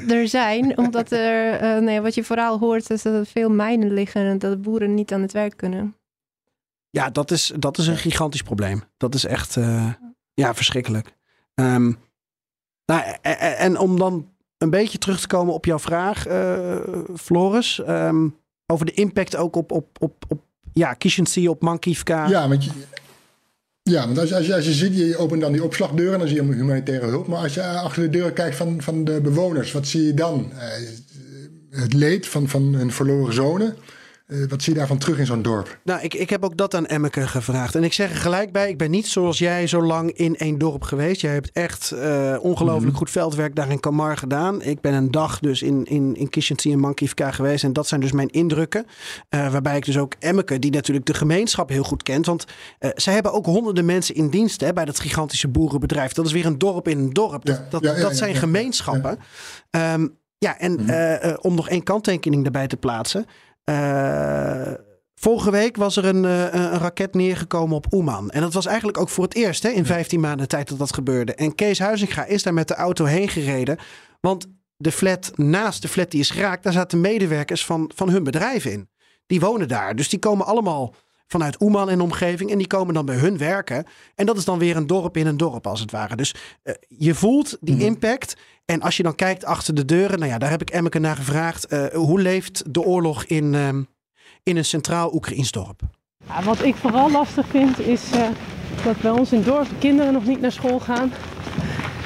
<laughs> er zijn. Omdat er, eh, nee, wat je vooral hoort is dat er veel mijnen liggen en dat de boeren niet aan het werk kunnen. Ja, dat is, dat is een gigantisch probleem. Dat is echt eh, ja, verschrikkelijk. Ehm, nou, e- e- en om dan een beetje terug te komen op jouw vraag, eh, Floris. ehm, over de impact ook op, op, op, op ja, Kishinsee, op. Ja, want, je, ja, want als, als, als je ziet, je opent dan die opslagdeuren, dan zie je humanitaire hulp. Maar als je achter de deuren kijkt van, van de bewoners, wat zie je dan? Eh, het leed van, van hun verloren zonen. Eh, wat zie je daarvan terug in zo'n dorp? Nou, ik, ik heb ook dat aan Emmeke gevraagd. En ik zeg er gelijk bij, ik ben niet zoals jij zo lang in één dorp geweest. Jij hebt echt eh, ongelooflijk goed veldwerk daar in Kamar gedaan. Ik ben een dag dus in, in, in Kishinsee en Mankivka geweest. En dat zijn dus mijn indrukken. Eh, waarbij ik dus ook Emmeke, die natuurlijk de gemeenschap heel goed kent. Want zij hebben ook honderden mensen in dienst hè, bij dat gigantische boerenbedrijf. Dat is weer een dorp in een dorp. Dat, dat, ja, ja, dat ja, zijn gemeenschappen. Ja, ja en eh, om nog één kanttekening daarbij te plaatsen. Eh, vorige week was er een, eh, een raket neergekomen op Oeman. En dat was eigenlijk ook voor het eerst hè, in 15 maanden tijd dat dat gebeurde. En Kees Huizinga is daar met de auto heen gereden. Want de flat naast de flat die is geraakt, daar zaten medewerkers van, van hun bedrijf in. Die wonen daar. Dus die komen allemaal vanuit Oeman en omgeving. En die komen dan bij hun werken. En dat is dan weer een dorp in een dorp als het ware. Dus eh, je voelt die impact. En als je dan kijkt achter de deuren. Nou ja, daar heb ik Emmeke naar gevraagd. eh, hoe leeft de oorlog in, ehm, in een centraal Oekraïns dorp? Ja, wat ik vooral lastig vind is eh, dat bij ons in het dorp de kinderen nog niet naar school gaan.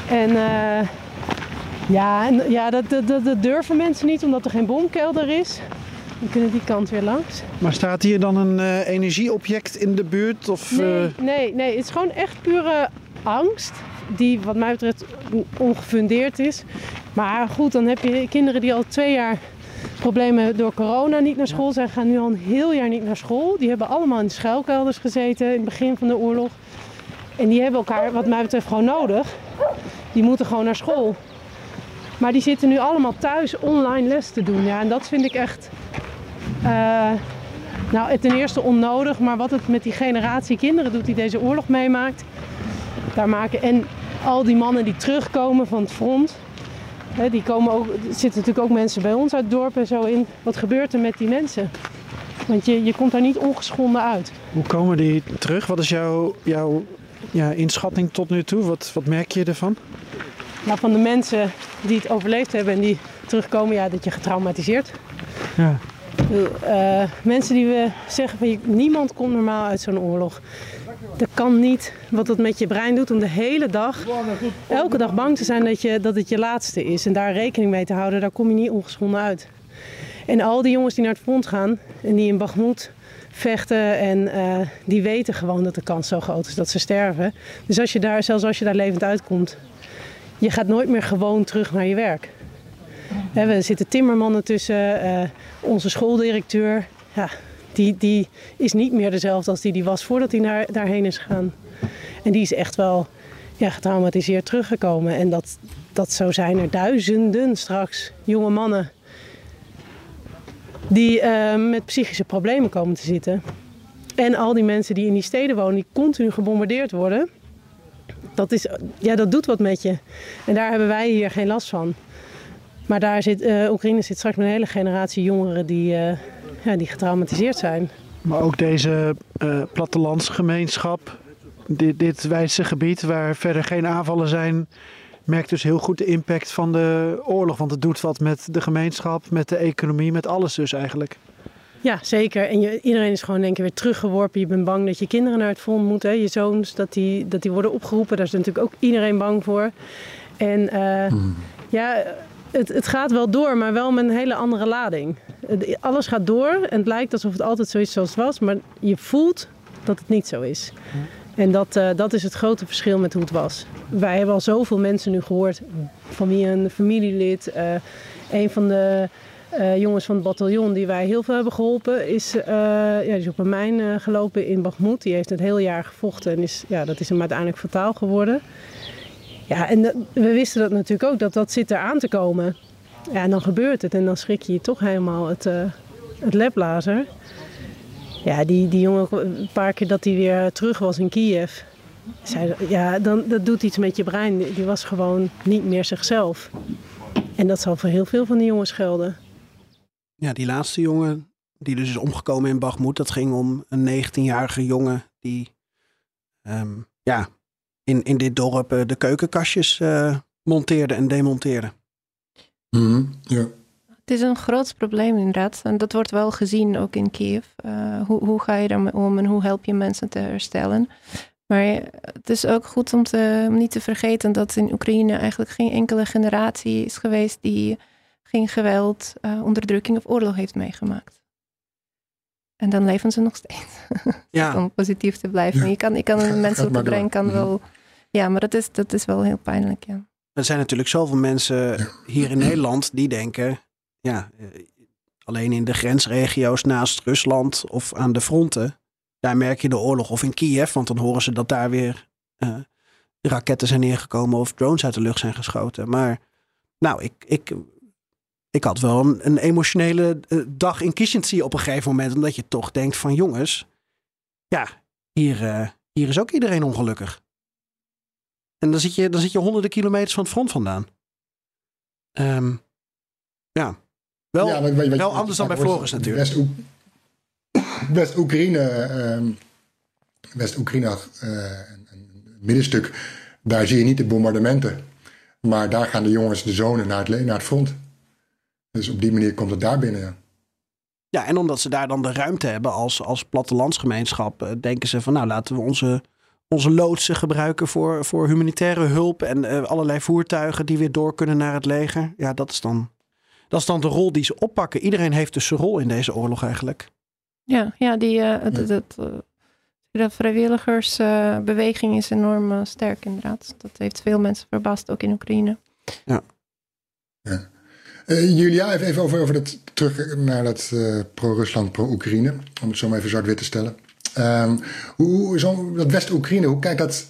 En eh, ja, en, ja dat, dat, dat, dat durven mensen niet omdat er geen bomkelder is. Die kunnen die kant weer langs. Maar staat hier dan een eh, energieobject in de buurt? Of, Nee, eh, nee, nee, het is gewoon echt pure angst. Die wat mij betreft ongefundeerd is. Maar goed, dan heb je kinderen die al twee jaar problemen door corona niet naar school zijn. Gaan nu al een heel jaar niet naar school. Die hebben allemaal in schuilkelders gezeten in het begin van de oorlog. En die hebben elkaar wat mij betreft gewoon nodig. Die moeten gewoon naar school. Maar die zitten nu allemaal thuis online les te doen. Ja, en dat vind ik echt... eh, nou, ten eerste onnodig, maar wat het met die generatie kinderen doet die deze oorlog meemaakt. Daar maken, en al die mannen die terugkomen van het front. Hè, die komen ook, er zitten natuurlijk ook mensen bij ons uit het dorp en zo in. Wat gebeurt er met die mensen? Want je, je komt daar niet ongeschonden uit. hoe komen die terug? Wat is jouw, jouw ja, inschatting tot nu toe? Wat, wat merk je ervan? Nou, van de mensen die het overleefd hebben en die terugkomen, ja, dat je getraumatiseerd. Ja. Eh, mensen die we zeggen van niemand komt normaal uit zo'n oorlog. Dat kan niet wat dat met je brein doet om de hele dag, elke dag bang te zijn dat, je, dat het je laatste is. En daar rekening mee te houden, daar kom je niet ongeschonden uit. En al die jongens die naar het front gaan en die in Bagmoed vechten en eh, die weten gewoon dat de kans zo groot is dat ze sterven. Dus als je daar, zelfs als je daar levend uitkomt, je gaat nooit meer gewoon terug naar je werk. Hè, Er zitten timmermannen tussen, eh, onze schooldirecteur. Ja, die, die is niet meer dezelfde als die die was voordat hij naar, daarheen is gegaan. En die is echt wel ja, getraumatiseerd teruggekomen. En dat, dat zo zijn er duizenden straks jonge mannen die eh, met psychische problemen komen te zitten. En al die mensen die in die steden wonen, die continu gebombardeerd worden. Dat, is, ja, dat doet wat met je. En daar hebben wij hier geen last van. Maar daar zit, eh, Oekraïne zit straks met een hele generatie jongeren die, eh, ja, die getraumatiseerd zijn. Maar ook deze eh, plattelandsgemeenschap, dit, dit wijze gebied waar verder geen aanvallen zijn, merkt dus heel goed de impact van de oorlog. Want het doet wat met de gemeenschap, met de economie, met alles dus eigenlijk. Ja, zeker. En je, iedereen is gewoon denk ik weer teruggeworpen. Je bent bang dat je kinderen naar het front moeten. hè. Je zoons, dat die, dat die worden opgeroepen. Daar is natuurlijk ook iedereen bang voor. En eh, Ja, het, het gaat wel door, maar wel met een hele andere lading. Alles gaat door en het lijkt alsof het altijd zo is zoals was, maar je voelt dat het niet zo is. En dat, eh, dat is het grote verschil met hoe het was. Wij hebben al zoveel mensen nu gehoord, van wie een familielid, eh, een van de eh, jongens van het bataljon die wij heel veel hebben geholpen, is, ja, die is op een mijn gelopen in Bakhmut. Die heeft het heel jaar gevochten en is, ja, dat is hem uiteindelijk fataal geworden. Ja, en we wisten dat natuurlijk ook, dat dat zit eraan te komen. Ja, en dan gebeurt het en dan schrik je je toch helemaal het, eh het. Ja, die, die jongen, een paar keer dat hij weer terug was in Kiev. Zei, ja, dan, dat doet iets met je brein. Die, die was gewoon niet meer zichzelf. En dat zal voor heel veel van die jongens gelden. Ja, die laatste jongen die dus is omgekomen in Bagmoed. Dat ging om een 19-jarige jongen die ehm, ja, in, in dit dorp eh, de keukenkastjes eh, monteerde en demonteerde. Mhm, ja. Het is een groot probleem inderdaad. En dat wordt wel gezien ook in Kiev. Eh, hoe, hoe ga je daarmee om en hoe help je mensen te herstellen? Maar het is ook goed om, te, om niet te vergeten dat in Oekraïne eigenlijk geen enkele generatie is geweest die geen geweld, eh, onderdrukking of oorlog heeft meegemaakt. En dan leven ze nog steeds. <laughs> Ja. om positief te blijven. Ja. Je kan, je kan <laughs> mensen op de brein kan Mhm. wel. Ja, maar dat is, dat is wel heel pijnlijk. Ja. Er zijn natuurlijk zoveel mensen hier in Nederland die denken, ja, eh, alleen in de grensregio's naast Rusland of aan de fronten, daar merk je de oorlog. Of in Kiev, want dan horen ze dat daar weer eh, raketten zijn neergekomen of drones uit de lucht zijn geschoten. Maar nou, ik, ik, ik had wel een, een emotionele eh, dag in Kishinev op een gegeven moment, omdat je toch denkt van jongens, ja, hier, eh, hier is ook iedereen ongelukkig. En dan zit je, dan zit je honderden kilometers van het front vandaan. Ehm, ja, wel, Ja, maar anders dan bij Floris natuurlijk. West-Oek- West-Oekraïne, ehm, West-Oekraïne, eh, een- een middenstuk, daar zie je niet de bombardementen. Maar daar gaan de jongens, de zonen, naar het, naar het front. Dus op die manier komt het daar binnen, ja. Ja, en omdat ze daar dan de ruimte hebben als, als plattelandsgemeenschap, eh, denken ze van nou laten we onze, onze loodsen gebruiken voor, voor humanitaire hulp en eh, allerlei voertuigen die weer door kunnen naar het leger. Ja, dat is, dan, dat is dan de rol die ze oppakken. Iedereen heeft dus zijn rol in deze oorlog eigenlijk. Ja, ja die eh, het- het, eh, de vrijwilligersbeweging is enorm eh, sterk inderdaad. Dat heeft veel mensen verbaasd, ook in Oekraïne. Eh, Julia, even, even over, over dat, terug naar dat eh, pro-Rusland, pro-Oekraïne. Om het zo maar even zwart-wit te stellen. Ehm, hoe, zo, dat West-Oekraïne, hoe kijkt dat,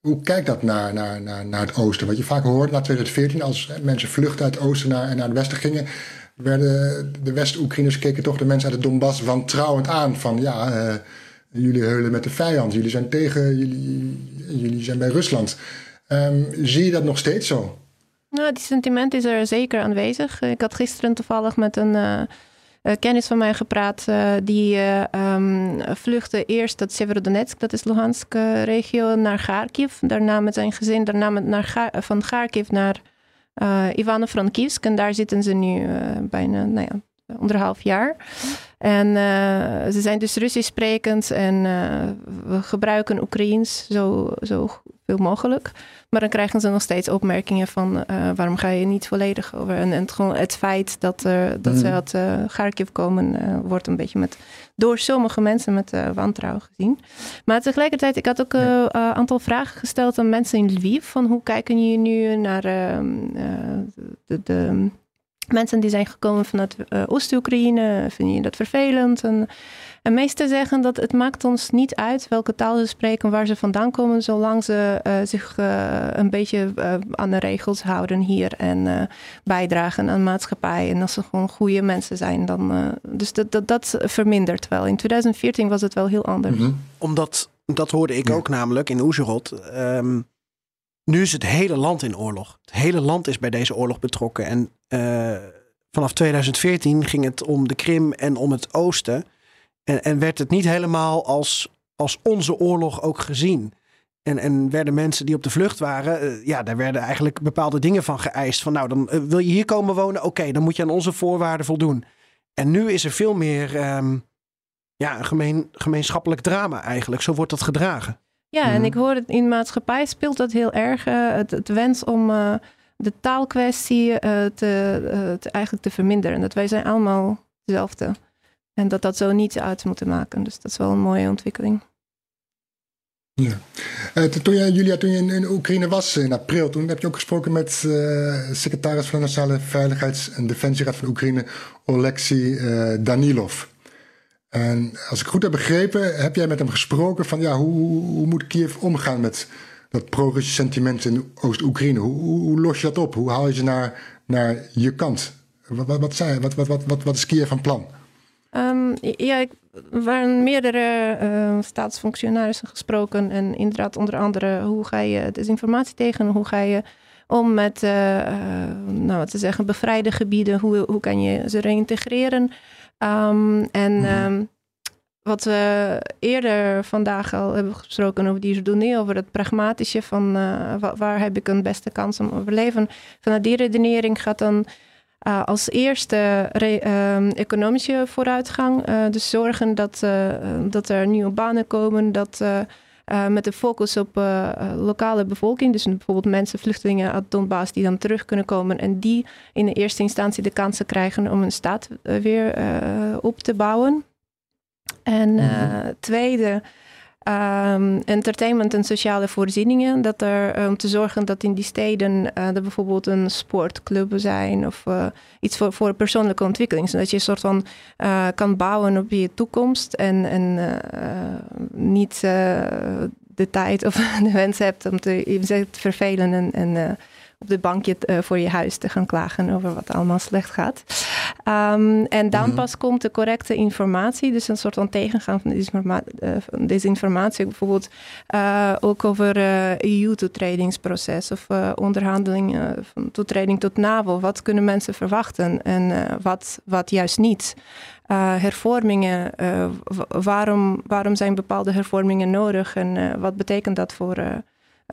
hoe kijkt dat naar, naar, naar, naar het oosten? Wat je vaak hoort na 2014, als mensen vluchten uit het oosten naar, naar het westen gingen, werden de West-Oekraïners keken toch de mensen uit het Donbass wantrouwend aan. Van ja, eh, jullie heulen met de vijand, jullie zijn tegen, jullie, jullie zijn bij Rusland. Ehm, zie je dat nog steeds zo? Nou, die sentiment is er zeker aanwezig. Ik had gisteren toevallig met een eh, kennis van mij gepraat. eh, die eh, ehm, vluchtte eerst uit Severodonetsk, dat is Luhansk-regio, naar Kharkiv. Daarna met zijn gezin, daarna met naar van Kharkiv naar eh Ivano-Frankivsk. En daar zitten ze nu eh, bijna, nou ja, anderhalf jaar. En eh, ze zijn dus Russisch sprekend en eh, we gebruiken Oekraïens zo, zo veel mogelijk. Maar dan krijgen ze nog steeds opmerkingen van eh, waarom ga je niet volledig over. En, en het, gewoon het feit dat, er dat ze Mhm. uit Kharkiv komen, wordt een beetje met, door sommige mensen met eh, wantrouwen gezien. Maar tegelijkertijd, ik had ook een aantal vragen gesteld aan mensen in Lviv. Van hoe kijken jullie nu naar de, de mensen die zijn gekomen vanuit Oost-Oekraïne? Vinden jullie dat vervelend? En, en meesten zeggen dat het maakt ons niet uit welke taal ze spreken, waar ze vandaan komen, zolang ze eh, zich eh, een beetje eh, aan de regels houden hier en eh, bijdragen aan de maatschappij. En als ze gewoon goede mensen zijn, dan. eh, dus dat, dat, dat vermindert wel. In 2014 was het wel heel anders. Omdat, dat hoorde ik ook namelijk in Oezerot. ehm, nu is het hele land in oorlog. Het hele land is bij deze oorlog betrokken. En eh, vanaf 2014 ging het om de Krim en om het oosten. En, en werd het niet helemaal als, als onze oorlog ook gezien. En, en werden mensen die op de vlucht waren, eh, ja, daar werden eigenlijk bepaalde dingen van geëist. Van nou, dan eh, wil je hier komen wonen, oké, dan moet je aan onze voorwaarden voldoen. En nu is er veel meer ehm, ja, een gemeen, gemeenschappelijk drama eigenlijk. Zo wordt dat gedragen. Ja, en ik hoor het in de maatschappij speelt dat heel erg. eh, het, het wens om, de taalkwestie te, te, eigenlijk te verminderen. Dat wij zijn allemaal hetzelfde. En dat dat zo niet uit moeten maken. Dus dat is wel een mooie ontwikkeling. Ja. Eh, toen jij, Julia, toen je in, in Oekraïne was in april, toen heb je ook gesproken met eh, secretaris van de Nationale Veiligheids- en Defensieraad van Oekraïne, Oleksiy eh, Danilov. En als ik goed heb begrepen, heb jij met hem gesproken van ja, hoe, hoe, moet Kiev omgaan met dat pro-Russisch sentiment in Oost-Oekraïne? Hoe, hoe, los je dat op? Hoe haal je ze naar, naar je kant? Wat, wat, zei, wat, wat, wat, wat is Kiev van plan? Ehm, ja, ik, er waren meerdere eh, staatsfunctionarissen gesproken. En inderdaad, onder andere, hoe ga je desinformatie tegen? Hoe ga je om met, eh, nou wat te zeggen, bevrijde gebieden? Hoe, hoe kan je ze reintegreren? Ehm, en ehm, wat we eerder vandaag al hebben gesproken over die Jordanië, over het pragmatische van eh, wa- waar heb ik een beste kans om te overleven. Vanuit die redenering gaat dan uh, als eerste re- um, economische vooruitgang. Uh, dus zorgen dat, uh, dat er nieuwe banen komen. Dat met de focus op lokale bevolking. Dus bijvoorbeeld mensen, vluchtelingen uit Donbass die dan terug kunnen komen. En die in de eerste instantie de kansen krijgen om een staat weer op te bouwen. En mm-hmm. tweede, um, entertainment en sociale voorzieningen. Dat er om te zorgen dat in die steden uh, er bijvoorbeeld een sportclub zijn of uh, iets voor, voor persoonlijke ontwikkeling. Zodat je een soort van kan bouwen op je toekomst en, en niet de tijd of <laughs> de wens hebt om te, te vervelen en, en op de bankje uh, voor je huis te gaan klagen over wat allemaal slecht gaat. Um, en dan mm-hmm. pas komt de correcte informatie, dus een soort van tegengaan van desinforma uh, desinformatie. Bijvoorbeeld uh, ook over EU-toetredingsproces of onderhandelingen van toetreding tot NAVO. Wat kunnen mensen verwachten en wat, wat juist niet? hervormingen, waarom, waarom zijn bepaalde hervormingen nodig en wat betekent dat voor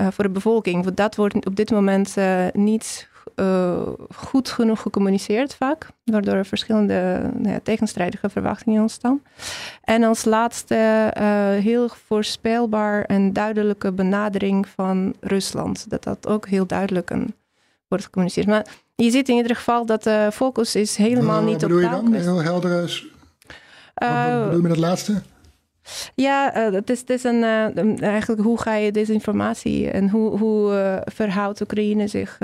uh, voor de bevolking. Want dat wordt op dit moment uh, niet uh, goed genoeg gecommuniceerd vaak, waardoor er verschillende nou ja, tegenstrijdige verwachtingen ontstaan. En als laatste heel voorspelbaar en duidelijke benadering van Rusland. Dat dat ook heel duidelijk een, wordt gecommuniceerd. Maar je ziet in ieder geval dat de focus is helemaal niet op bedoel je dan? Heel helder. is- Wat, wat bedoel je met het laatste? Ja, uh, het, is, het is een, uh, eigenlijk hoe ga je desinformatie en hoe, hoe uh, verhoudt Oekraïne zich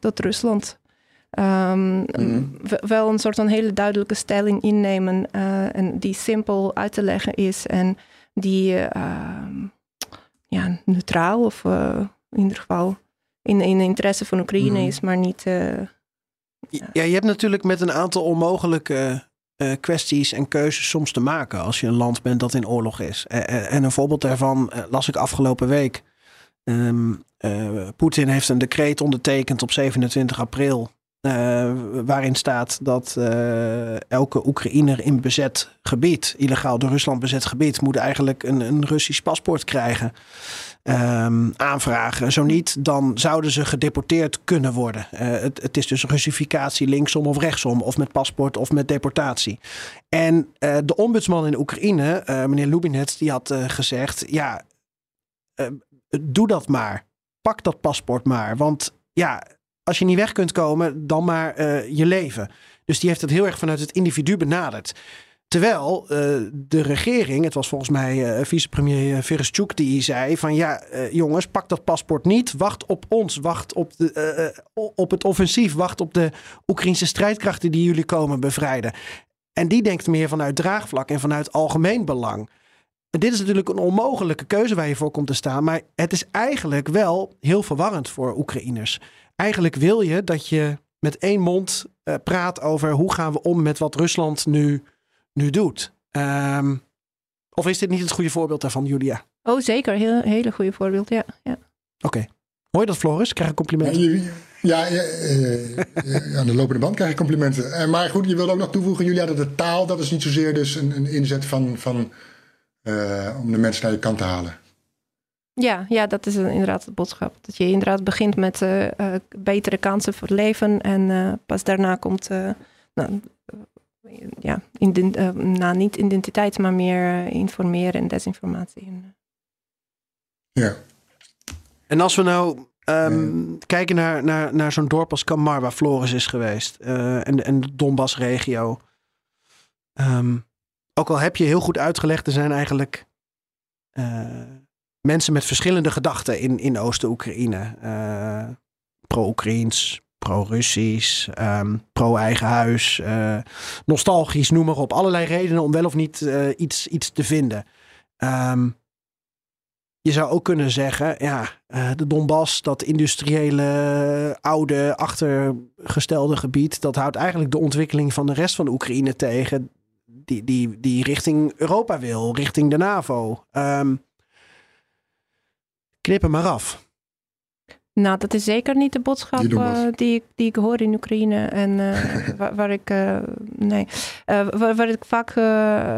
tot Rusland? Um, mm. Wel een soort van hele duidelijke stelling innemen en die simpel uit te leggen is en die ehm, ja, neutraal of in ieder geval in, in de interesse van Oekraïne mm. is, maar niet. ja, je hebt natuurlijk met een aantal onmogelijke uh, kwesties en keuzes soms te maken als je een land bent dat in oorlog is. Uh, en een voorbeeld daarvan las ik afgelopen week. Um, Poetin heeft een decreet ondertekend op 27 april. waarin staat dat elke Oekraïner in bezet gebied, illegaal door Rusland bezet gebied, moet eigenlijk een, een Russisch paspoort krijgen. Um, aanvragen. Zo niet, dan zouden ze gedeporteerd kunnen worden. Uh, het, het, is dus Russificatie linksom of rechtsom, of met paspoort of met deportatie. En uh, de ombudsman in Oekraïne, uh, meneer Lubinets, die had gezegd: ja, doe dat maar. Pak dat paspoort maar. Want ja, als je niet weg kunt komen, dan maar je leven. Dus die heeft het heel erg vanuit het individu benaderd. Terwijl uh, de regering, het was volgens mij uh, vicepremier Verestchuk die zei van ja jongens pak dat paspoort niet, wacht op ons, wacht op, de, op het offensief, wacht op de Oekraïnse strijdkrachten die jullie komen bevrijden. En die denkt meer vanuit draagvlak en vanuit algemeen belang. En dit is natuurlijk een onmogelijke keuze waar je voor komt te staan, maar het is eigenlijk wel heel verwarrend voor Oekraïners. Eigenlijk wil je dat je met één mond praat over hoe gaan we om met wat Rusland nu nu doet. Um, of is dit niet het goede voorbeeld daarvan, Julia? Oh, zeker. Heel, hele goede voorbeeld, ja. ja. Oké. Okay. Hoor je dat, Floris? Krijg ik complimenten? Ja, ja, ja, ja, aan de lopende band krijg ik complimenten. Maar goed, je wilde ook nog toevoegen, Julia, dat de taal... dat is niet zozeer dus een, een inzet van, van, uh, om de mensen naar je kant te halen. Ja, ja, dat is inderdaad de boodschap. Dat je inderdaad begint met uh, uh, betere kansen voor leven... en pas daarna komt... nou, ja, ident, uh, nou, niet identiteit, maar meer uh, informeren en desinformatie. Ja. En als we nou ehm, kijken naar, naar, naar zo'n dorp als Kamar, waar Floris is geweest. eh, en, en de Donbass-regio. Ehm, ook al heb je heel goed uitgelegd, er zijn eigenlijk eh, mensen met verschillende gedachten in, in Oost-Oekraïne. Eh, pro-Oekraïens, pro-Russisch, ehm, pro-eigen huis, eh, nostalgisch, noem maar op. Allerlei redenen om wel of niet eh, iets, iets te vinden. Ehm, je zou ook kunnen zeggen, ja, eh, de Donbass, dat industriële, oude, achtergestelde gebied, dat houdt eigenlijk de ontwikkeling van de rest van de Oekraïne tegen, die, die, die richting Europa wil, richting de NAVO. Ehm knip hem maar af. Nou, dat is zeker niet de boodschap Die eh, die, ik, die ik hoor in Oekraïne. En eh, <laughs> waar, waar ik, eh, nee, waar, waar ik vaak,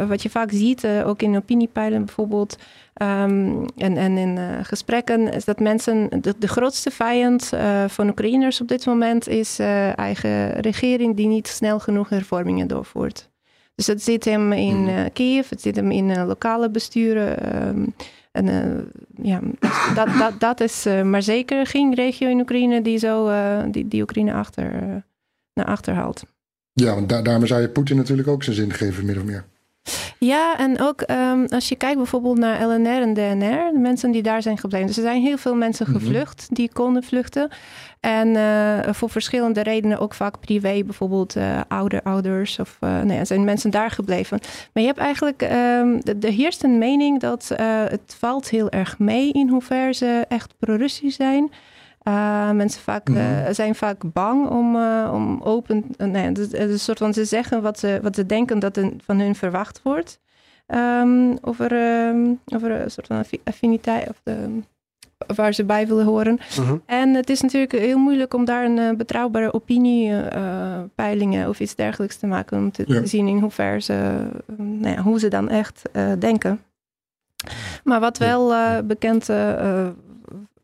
wat je vaak ziet, ook in opiniepeilen bijvoorbeeld, ehm, en, en in gesprekken, is dat mensen, de, de grootste vijand van Oekraïners op dit moment is eigen regering die niet snel genoeg hervormingen doorvoert. Dus het zit hem in eh, Kiev, het zit hem in lokale besturen. ehm, en eh, ja, dat, dat, dat is eh, maar zeker geen regio in Oekraïne die zo eh, die, die Oekraïne achter, naar achter haalt. Ja, want da daarmee zou je Poetin natuurlijk ook zijn zin geven, min of meer. Ja, en ook ehm, als je kijkt bijvoorbeeld naar LNR en DNR, de mensen die daar zijn gebleven. Dus er zijn heel veel mensen gevlucht die konden vluchten. En eh, voor verschillende redenen, ook vaak privé, bijvoorbeeld eh ouder ouders of uh, nou ja, zijn mensen daar gebleven. Maar je hebt eigenlijk, um, er heerst een mening dat uh, het valt heel erg mee in hoever ze echt pro-Russisch zijn. Uh, mensen vaak, uh, zijn vaak bang om, uh, om open. nee, het is een soort van ze zeggen wat ze, wat ze denken dat er van hun verwacht wordt. Um, over, um, over een soort van affiniteit of de, waar ze bij willen horen. Mhm. Uh -huh. En het is natuurlijk heel moeilijk om daar een betrouwbare opiniepeilingen of iets dergelijks te maken. Om te, ja. zien in hoever ze, nou ja, hoe ze dan echt denken. Maar wat wel bekend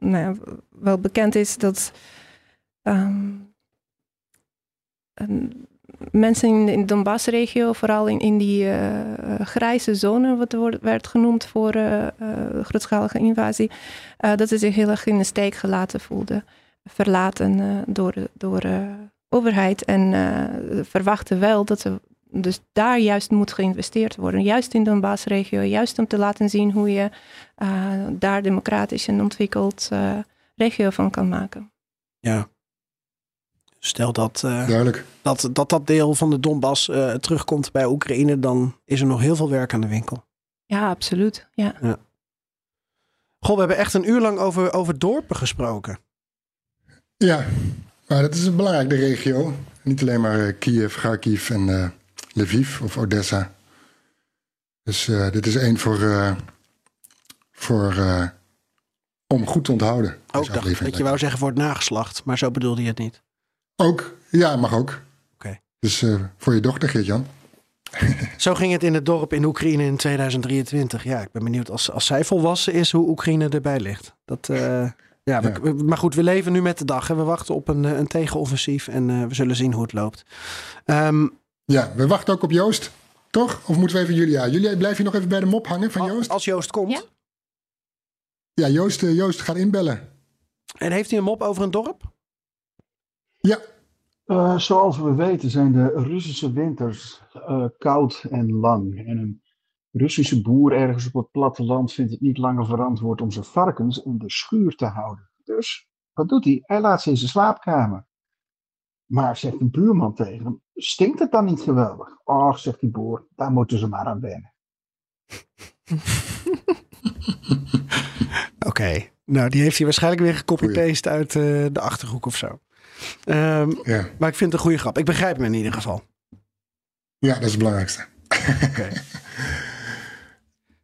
nou ja, wel bekend is dat um, mensen in de, Donbass-regio, vooral in, in die uh, grijze zone, wat werd genoemd voor uh, grootschalige invasie, dat ze zich heel erg in de steek gelaten voelden, verlaten door de door, overheid en verwachten wel dat ze dus daar juist moet geïnvesteerd worden. Juist in de Donbass-regio. Juist om te laten zien hoe je uh, daar democratisch en ontwikkeld uh, regio van kan maken. Ja. Stel dat, uh, Duidelijk. dat, dat dat deel van de Donbass terugkomt bij Oekraïne, dan is er nog heel veel werk aan de winkel. Ja, absoluut. Ja. ja. Goh, we hebben echt een uur lang over, over dorpen gesproken. Ja, maar dat is een belangrijke regio. Niet alleen maar Kiev, Kharkiv en Lviv of Odessa. Dus uh, dit is één voor, uh, voor uh, om goed te onthouden. Ook dacht dat je wou zeggen voor het nageslacht, maar zo bedoelde je het niet. Ook, ja, mag ook. Oké. Okay. Dus voor je dochter, Geert-Jan. <laughs> zo ging het in het dorp in Oekraïne in 2023. Ja, ik ben benieuwd als, als zij volwassen is hoe Oekraïne erbij ligt. Dat, ja, ja. We, maar goed, we leven nu met de dag. Hè. We wachten op een, een tegenoffensief en we zullen zien hoe het loopt. Um, ja, we wachten ook op Joost, toch? Of moeten we even Julia? Julia, blijf je nog even bij de mop hangen van Joost? Als Joost komt. Ja, ja Joost, uh, Joost gaat inbellen. En heeft hij een mop over een dorp? Ja. Uh, zoals we weten zijn de Russische winters uh, koud en lang. En een Russische boer ergens op het platteland vindt het niet langer verantwoord om zijn varkens in de schuur te houden. Dus wat doet hij? Hij laat ze in zijn slaapkamer. Maar zegt een buurman tegen hem, stinkt het dan niet geweldig? Och, zegt die boer, daar moeten ze maar aan wennen. <laughs> Oké, okay. nou die heeft hij waarschijnlijk weer gecopy-paste uit uh, de Achterhoek of zo. Um, ja. Maar ik vind het een goede grap. Ik begrijp hem in ieder geval. Ja, dat is het belangrijkste. Okay. <laughs>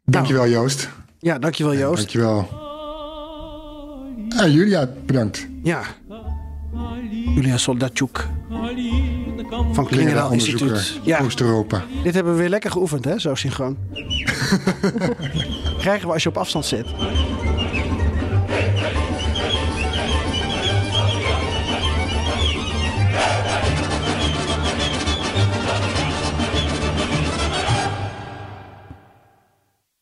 dankjewel nou, Joost. Ja, dankjewel Joost. Dankjewel. En Julia, bedankt. Ja. Julia Soldatjuk van Klingendaal Instituut. Ja. Oost-Europa. Dit hebben we weer lekker geoefend, hè? Zo synchroon. <laughs> Krijgen we als je op afstand zit.